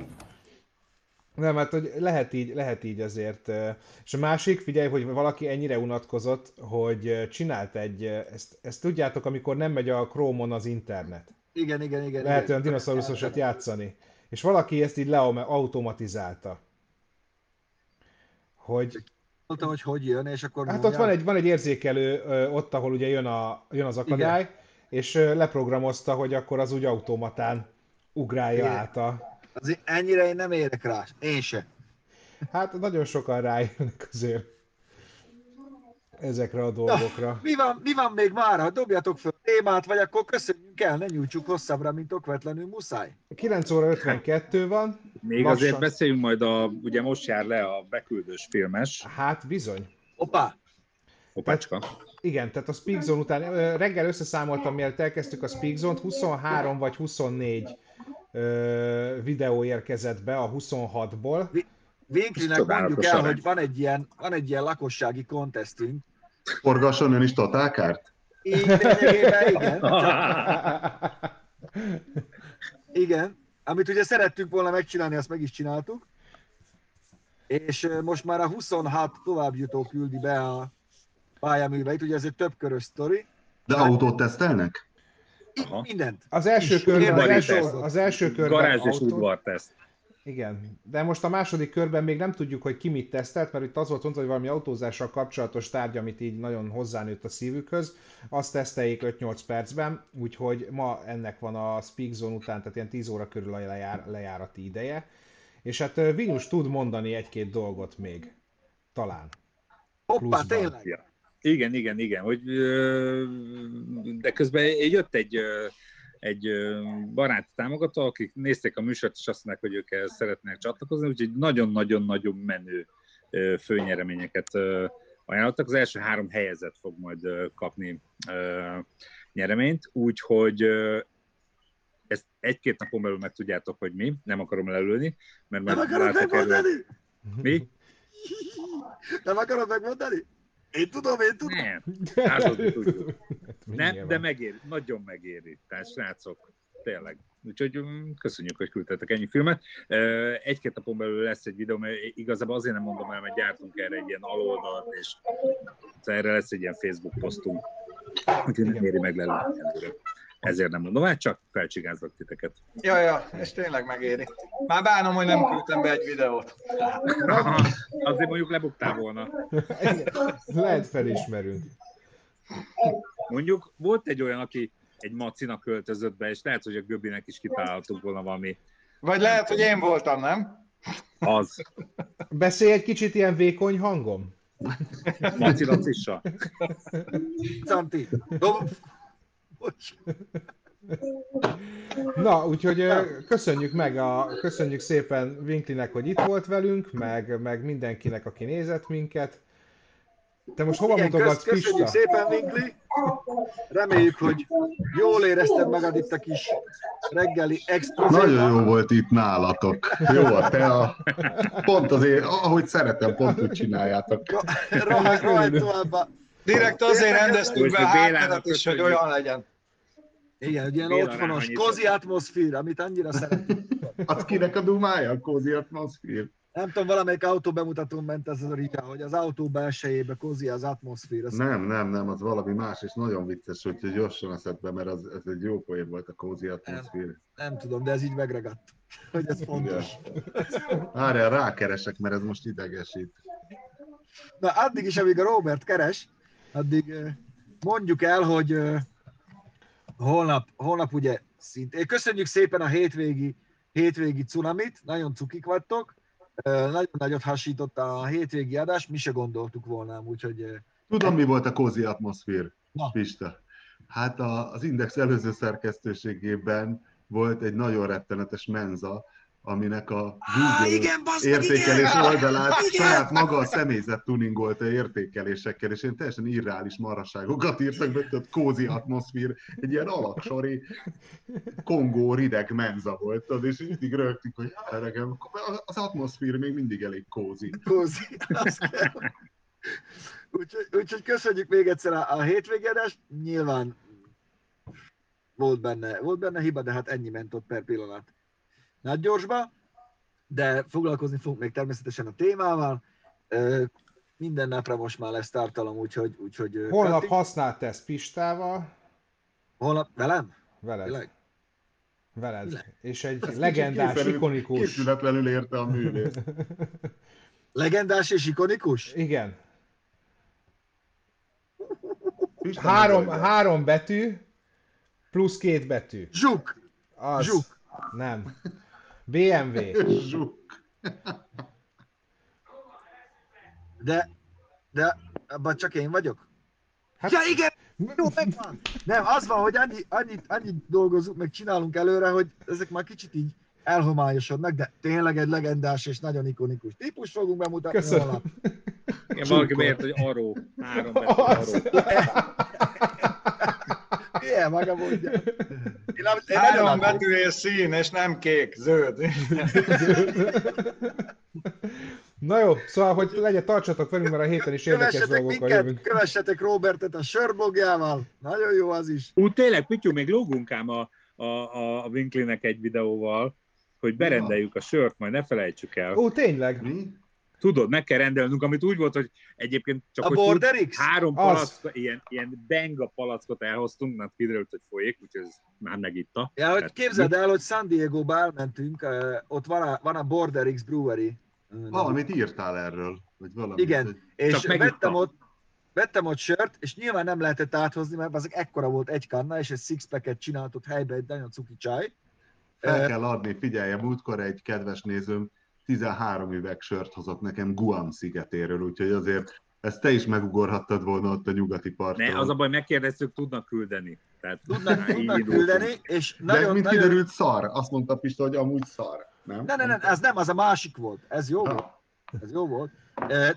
[SPEAKER 1] Nem, hát hogy lehet így, lehet így azért. És a másik, figyelj, hogy valaki ennyire unatkozott, hogy csinált egy, ezt, ezt tudjátok, amikor nem megy a Chrome-on az internet.
[SPEAKER 2] Igen, igen, igen.
[SPEAKER 1] Lehet
[SPEAKER 2] igen.
[SPEAKER 1] olyan dinoszauruszosat játszani. És valaki ezt így leautomatizálta. Hogy
[SPEAKER 2] Mondta, hogy hogy jön, és akkor
[SPEAKER 1] Hát ott
[SPEAKER 2] mondja.
[SPEAKER 1] van egy, van egy érzékelő ott, ahol ugye jön, a, jön az akadály, Igen. és leprogramozta, hogy akkor az úgy automatán ugrálja
[SPEAKER 2] Igen.
[SPEAKER 1] át a...
[SPEAKER 2] Azért ennyire én nem érek rá. Én se.
[SPEAKER 1] Hát nagyon sokan rájönnek azért ezekre a dolgokra.
[SPEAKER 2] Mi van, mi van még mára? Dobjatok föl témát, vagy akkor köszönjünk el, ne nyújtsuk hosszabbra, mint okvetlenül muszáj.
[SPEAKER 1] 9 óra 52 van.
[SPEAKER 3] Még
[SPEAKER 1] Lassan.
[SPEAKER 3] azért beszéljünk majd a, ugye most jár le a beküldős filmes,
[SPEAKER 1] Hát bizony.
[SPEAKER 2] Hoppá!
[SPEAKER 3] Opácska.
[SPEAKER 1] Igen, tehát a Speak Zone után reggel összeszámoltam, mielőtt elkezdtük a Speak Zone-t, 23 vagy 24 ö, videó érkezett be a 26-ból.
[SPEAKER 3] Csodálatos
[SPEAKER 2] mondjuk el, hogy van egy ilyen, van egy ilyen lakossági kontesztünk.
[SPEAKER 5] Forgasson ön is totálkárt?
[SPEAKER 2] Így lényegében igen. Igen, amit ugye szerettünk volna megcsinálni, azt meg is csináltuk. És most már a 26 továbbjutó küldi be a pályaműveit, ugye ez egy több körös sztori.
[SPEAKER 5] De autót tesztelnek?
[SPEAKER 3] Aha.
[SPEAKER 2] mindent.
[SPEAKER 1] Az első körben, az első, az első körben
[SPEAKER 3] Garázs és
[SPEAKER 1] autó-
[SPEAKER 3] udvarteszt.
[SPEAKER 1] Igen, de most a második körben még nem tudjuk, hogy ki mit tesztelt, mert itt az volt mondva, hogy valami autózással kapcsolatos tárgy, amit így nagyon hozzánőtt a szívükhöz, azt teszteljék 5-8 percben, úgyhogy ma ennek van a Speak Zone után, tehát ilyen 10 óra körül a lejár, lejárati ideje. És hát Vinus tud mondani egy-két dolgot még. Talán.
[SPEAKER 2] Hoppá, tényleg.
[SPEAKER 3] Igen, igen, igen. Hogy, de közben jött egy, egy barát támogató, akik nézték a műsort, és azt mondták, hogy ők ehhez szeretnének csatlakozni, úgyhogy nagyon-nagyon-nagyon menő főnyereményeket ajánlottak. Az első három helyezett fog majd kapni nyereményt, úgyhogy ezt egy-két napon belül meg tudjátok, hogy mi, nem akarom lelőni, mert
[SPEAKER 2] Nem akarod
[SPEAKER 3] látok erről-
[SPEAKER 2] megmondani?
[SPEAKER 3] Mi?
[SPEAKER 2] Nem akarod megmondani? Én tudom, én tudom.
[SPEAKER 3] Nem, Házadni tudjuk. Nem,
[SPEAKER 1] Nyilván.
[SPEAKER 3] de megéri, nagyon megéri. Tehát srácok, tényleg. Úgyhogy mm, köszönjük, hogy küldtetek ennyi filmet. Egy-két napon belül lesz egy videó, mert igazából azért nem mondom el, mert gyártunk erre egy ilyen aloldalt, és erre lesz egy ilyen Facebook posztunk. Úgyhogy nem éri meg lelőni előre. Ezért nem mondom el, csak felcsigázlak titeket.
[SPEAKER 4] Ja, ja, és tényleg megéri. Már bánom, hogy nem küldtem be egy videót.
[SPEAKER 3] Azért mondjuk lebuktál volna.
[SPEAKER 1] Lehet felismerünk.
[SPEAKER 3] Mondjuk volt egy olyan, aki egy macina költözött be, és lehet, hogy a Göbinek is kitaláltuk volna valami
[SPEAKER 4] Vagy lehet, hogy én voltam, nem?
[SPEAKER 3] az
[SPEAKER 1] Beszélj egy kicsit ilyen vékony hangom.
[SPEAKER 3] macilacissa.
[SPEAKER 2] Santi. Dob... Bocs.
[SPEAKER 1] Na, úgyhogy köszönjük meg a, köszönjük szépen Winklinek, hogy itt volt velünk, meg, meg mindenkinek, aki nézett minket. Te most hova
[SPEAKER 2] Igen,
[SPEAKER 1] mutogatsz,
[SPEAKER 2] kösz, köszönjük
[SPEAKER 1] Pista?
[SPEAKER 2] szépen, Winkli. Reméljük, hogy jól érezted magad itt a kis reggeli extra.
[SPEAKER 5] Nagyon jó volt itt nálatok. Jó a tea. Pont azért, ahogy szeretem, pont úgy csináljátok.
[SPEAKER 2] Rohanj tovább.
[SPEAKER 4] Direkt azért rendeztük be a hátteret is, hogy
[SPEAKER 3] köszönjük.
[SPEAKER 4] olyan legyen.
[SPEAKER 2] Igen, egy ilyen otthonos, kozi atmoszféra, amit annyira szeretünk.
[SPEAKER 5] Az kinek a dumája? A Cozy Atmosphere?
[SPEAKER 2] Nem tudom, valamelyik autó bemutatón ment ez a Rita, hogy az autó belsejébe kozi az atmoszféra.
[SPEAKER 5] Nem, nem, nem, az valami más, és nagyon vicces, úgyhogy gyorsan eszedbe, mert az, ez egy jó poén volt a Cozy Atmosphere.
[SPEAKER 2] Nem tudom, de ez így megragadt, hogy ez fontos.
[SPEAKER 5] Várjál, rákeresek, mert ez most idegesít.
[SPEAKER 2] Na, addig is, amíg a Robert keres, addig ö, mondjuk el, hogy ö, holnap, holnap ugye szintén. Köszönjük szépen a hétvégi, hétvégi cunamit, nagyon cukik vagytok. Nagyon nagyot hasított a hétvégi adás, mi se gondoltuk volna, úgyhogy
[SPEAKER 5] Tudom, mi volt a Cozy Atmosphere,
[SPEAKER 2] Na.
[SPEAKER 5] Pista? Hát a, az Index előző szerkesztőségében volt egy nagyon rettenetes menza, aminek a Google
[SPEAKER 2] bazd
[SPEAKER 5] értékelés oldalát
[SPEAKER 2] Igen.
[SPEAKER 5] saját maga a személyzet tuningolta értékelésekkel, és én teljesen irreális marhaságokat írtak be, tehát Cozy Atmosphere, egy ilyen alaksori Kongó rideg menza volt, tudod, és mindig rögtük, hogy nekem, az atmoszfér még mindig elég kózi.
[SPEAKER 2] Kózi, az. Úgyhogy, úgyhogy köszönjük még egyszer a, a hétvégi adást. Nyilván volt benne, volt benne hiba, de hát ennyi ment ott per pillanat. Nagy gyorsba, de foglalkozni fogunk még természetesen a témával. Minden napra most már lesz tartalom, úgyhogy... úgyhogy
[SPEAKER 1] Holnap
[SPEAKER 2] Kati-
[SPEAKER 1] használt tesz Pistával,
[SPEAKER 2] Holnap velem?
[SPEAKER 1] veled.
[SPEAKER 2] Tényleg?
[SPEAKER 1] Veled. És egy
[SPEAKER 5] Ezt
[SPEAKER 1] legendás,
[SPEAKER 5] készülő-
[SPEAKER 1] ikonikus.
[SPEAKER 5] Készületlenül érte a művész.
[SPEAKER 2] Legendás és ikonikus?
[SPEAKER 1] Igen. Három, három betű, plusz két betű.
[SPEAKER 2] Zsuk!
[SPEAKER 1] Az.
[SPEAKER 2] Zsuk.
[SPEAKER 1] Nem. BMW.
[SPEAKER 5] Zsuk.
[SPEAKER 2] De, de abban csak én vagyok?
[SPEAKER 1] Hát-
[SPEAKER 2] ja igen! Jó, megvan! Nem, az van, hogy annyi, annyi, annyit dolgozunk, meg csinálunk előre, hogy ezek már kicsit így elhomályosodnak, de tényleg egy legendás és nagyon ikonikus típus fogunk bemutatni
[SPEAKER 1] Köszönöm.
[SPEAKER 2] holnap.
[SPEAKER 3] Igen, valaki beért, hogy aró. Három betű aró.
[SPEAKER 2] Ilyen maga mondja. Én, én nagyon
[SPEAKER 4] betű és szín, és nem kék, zöld.
[SPEAKER 1] Na jó, szóval, hogy legyen, tartsatok velünk, mert a héten is érdekes
[SPEAKER 2] Kövessetek
[SPEAKER 1] dolgokkal
[SPEAKER 2] minket,
[SPEAKER 1] jövünk.
[SPEAKER 2] kövessetek Robertet a sörbogjával. Nagyon jó az is.
[SPEAKER 3] Ú, tényleg, Pityu, még lógunk ám a, a, a, Winklinek egy videóval, hogy berendeljük a sört, majd ne felejtsük el.
[SPEAKER 1] Ó, tényleg?
[SPEAKER 5] Mi?
[SPEAKER 3] Tudod, meg kell rendelnünk, amit úgy volt, hogy egyébként csak
[SPEAKER 2] A
[SPEAKER 3] hogy
[SPEAKER 2] Border
[SPEAKER 3] három
[SPEAKER 1] Az.
[SPEAKER 3] palack, ilyen, ilyen benga palackot elhoztunk, mert kiderült, hogy folyik, úgyhogy ez már megitta.
[SPEAKER 2] Ja, hogy
[SPEAKER 3] Tehát-
[SPEAKER 2] képzeld el, hogy San Diego-ba elmentünk, ott van a, van a Border X Brewery.
[SPEAKER 5] Valamit írtál erről, vagy valamit.
[SPEAKER 2] Igen.
[SPEAKER 5] hogy-
[SPEAKER 2] És
[SPEAKER 3] Csak
[SPEAKER 2] vettem ott, vettem ott sört, és nyilván nem lehetett áthozni, mert azok ekkora volt egy kanna, és egy six-packet csinált ott helybe egy nagyon cuki csaj.
[SPEAKER 5] Fel kell adni, figyelj, múltkor egy kedves nézőm 13 üveg sört hozott nekem Guam szigetéről, úgyhogy azért ezt te is megugorhattad volna ott a nyugati parton.
[SPEAKER 3] Ne, az a baj, megkérdeztük, tudnak küldeni. Tehát,
[SPEAKER 2] Tudnak, tudnak küldeni, és
[SPEAKER 5] De
[SPEAKER 2] nagyon,
[SPEAKER 5] mint
[SPEAKER 2] nagyon...
[SPEAKER 5] kiderült, szar. Azt mondta Pista, hogy amúgy szar. Nem?
[SPEAKER 2] Ne, ne, ne, ez nem, az a másik volt. Ez jó volt.
[SPEAKER 5] Ah,
[SPEAKER 2] Ez jó volt.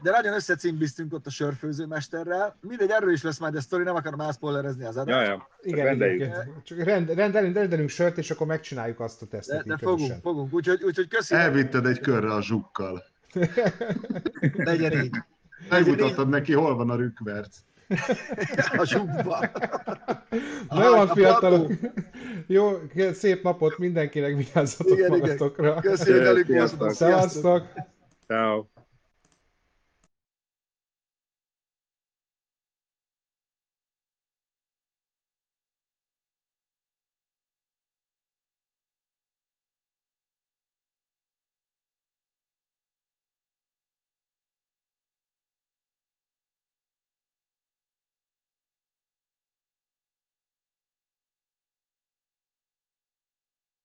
[SPEAKER 2] De nagyon összecimbiztünk ott a sörfőzőmesterrel. Mindegy, erről is lesz majd a sztori, nem akarom elszpoilerezni az
[SPEAKER 3] Ja,
[SPEAKER 2] adást.
[SPEAKER 3] ja.
[SPEAKER 1] Igen,
[SPEAKER 3] rendeljük.
[SPEAKER 1] igen. Csak rend, rendelünk, rendelünk sört, és akkor megcsináljuk azt a
[SPEAKER 2] De,
[SPEAKER 1] tesztet.
[SPEAKER 2] de
[SPEAKER 1] így
[SPEAKER 2] fogunk,
[SPEAKER 1] közösen.
[SPEAKER 2] fogunk. Úgyhogy, úgyhogy köszi.
[SPEAKER 5] Elvitted egy körre a zsukkal.
[SPEAKER 2] Legyen így.
[SPEAKER 5] Megmutattad neki, hol van a rükverc.
[SPEAKER 2] A zsukba.
[SPEAKER 1] Na jó van, fiatalok! Jó, szép napot mindenkinek, vigyázzatok
[SPEAKER 2] Igen, igen.
[SPEAKER 1] magatokra!
[SPEAKER 2] Voltatok. Sziasztok.
[SPEAKER 1] Szevasztok!
[SPEAKER 3] Ciao.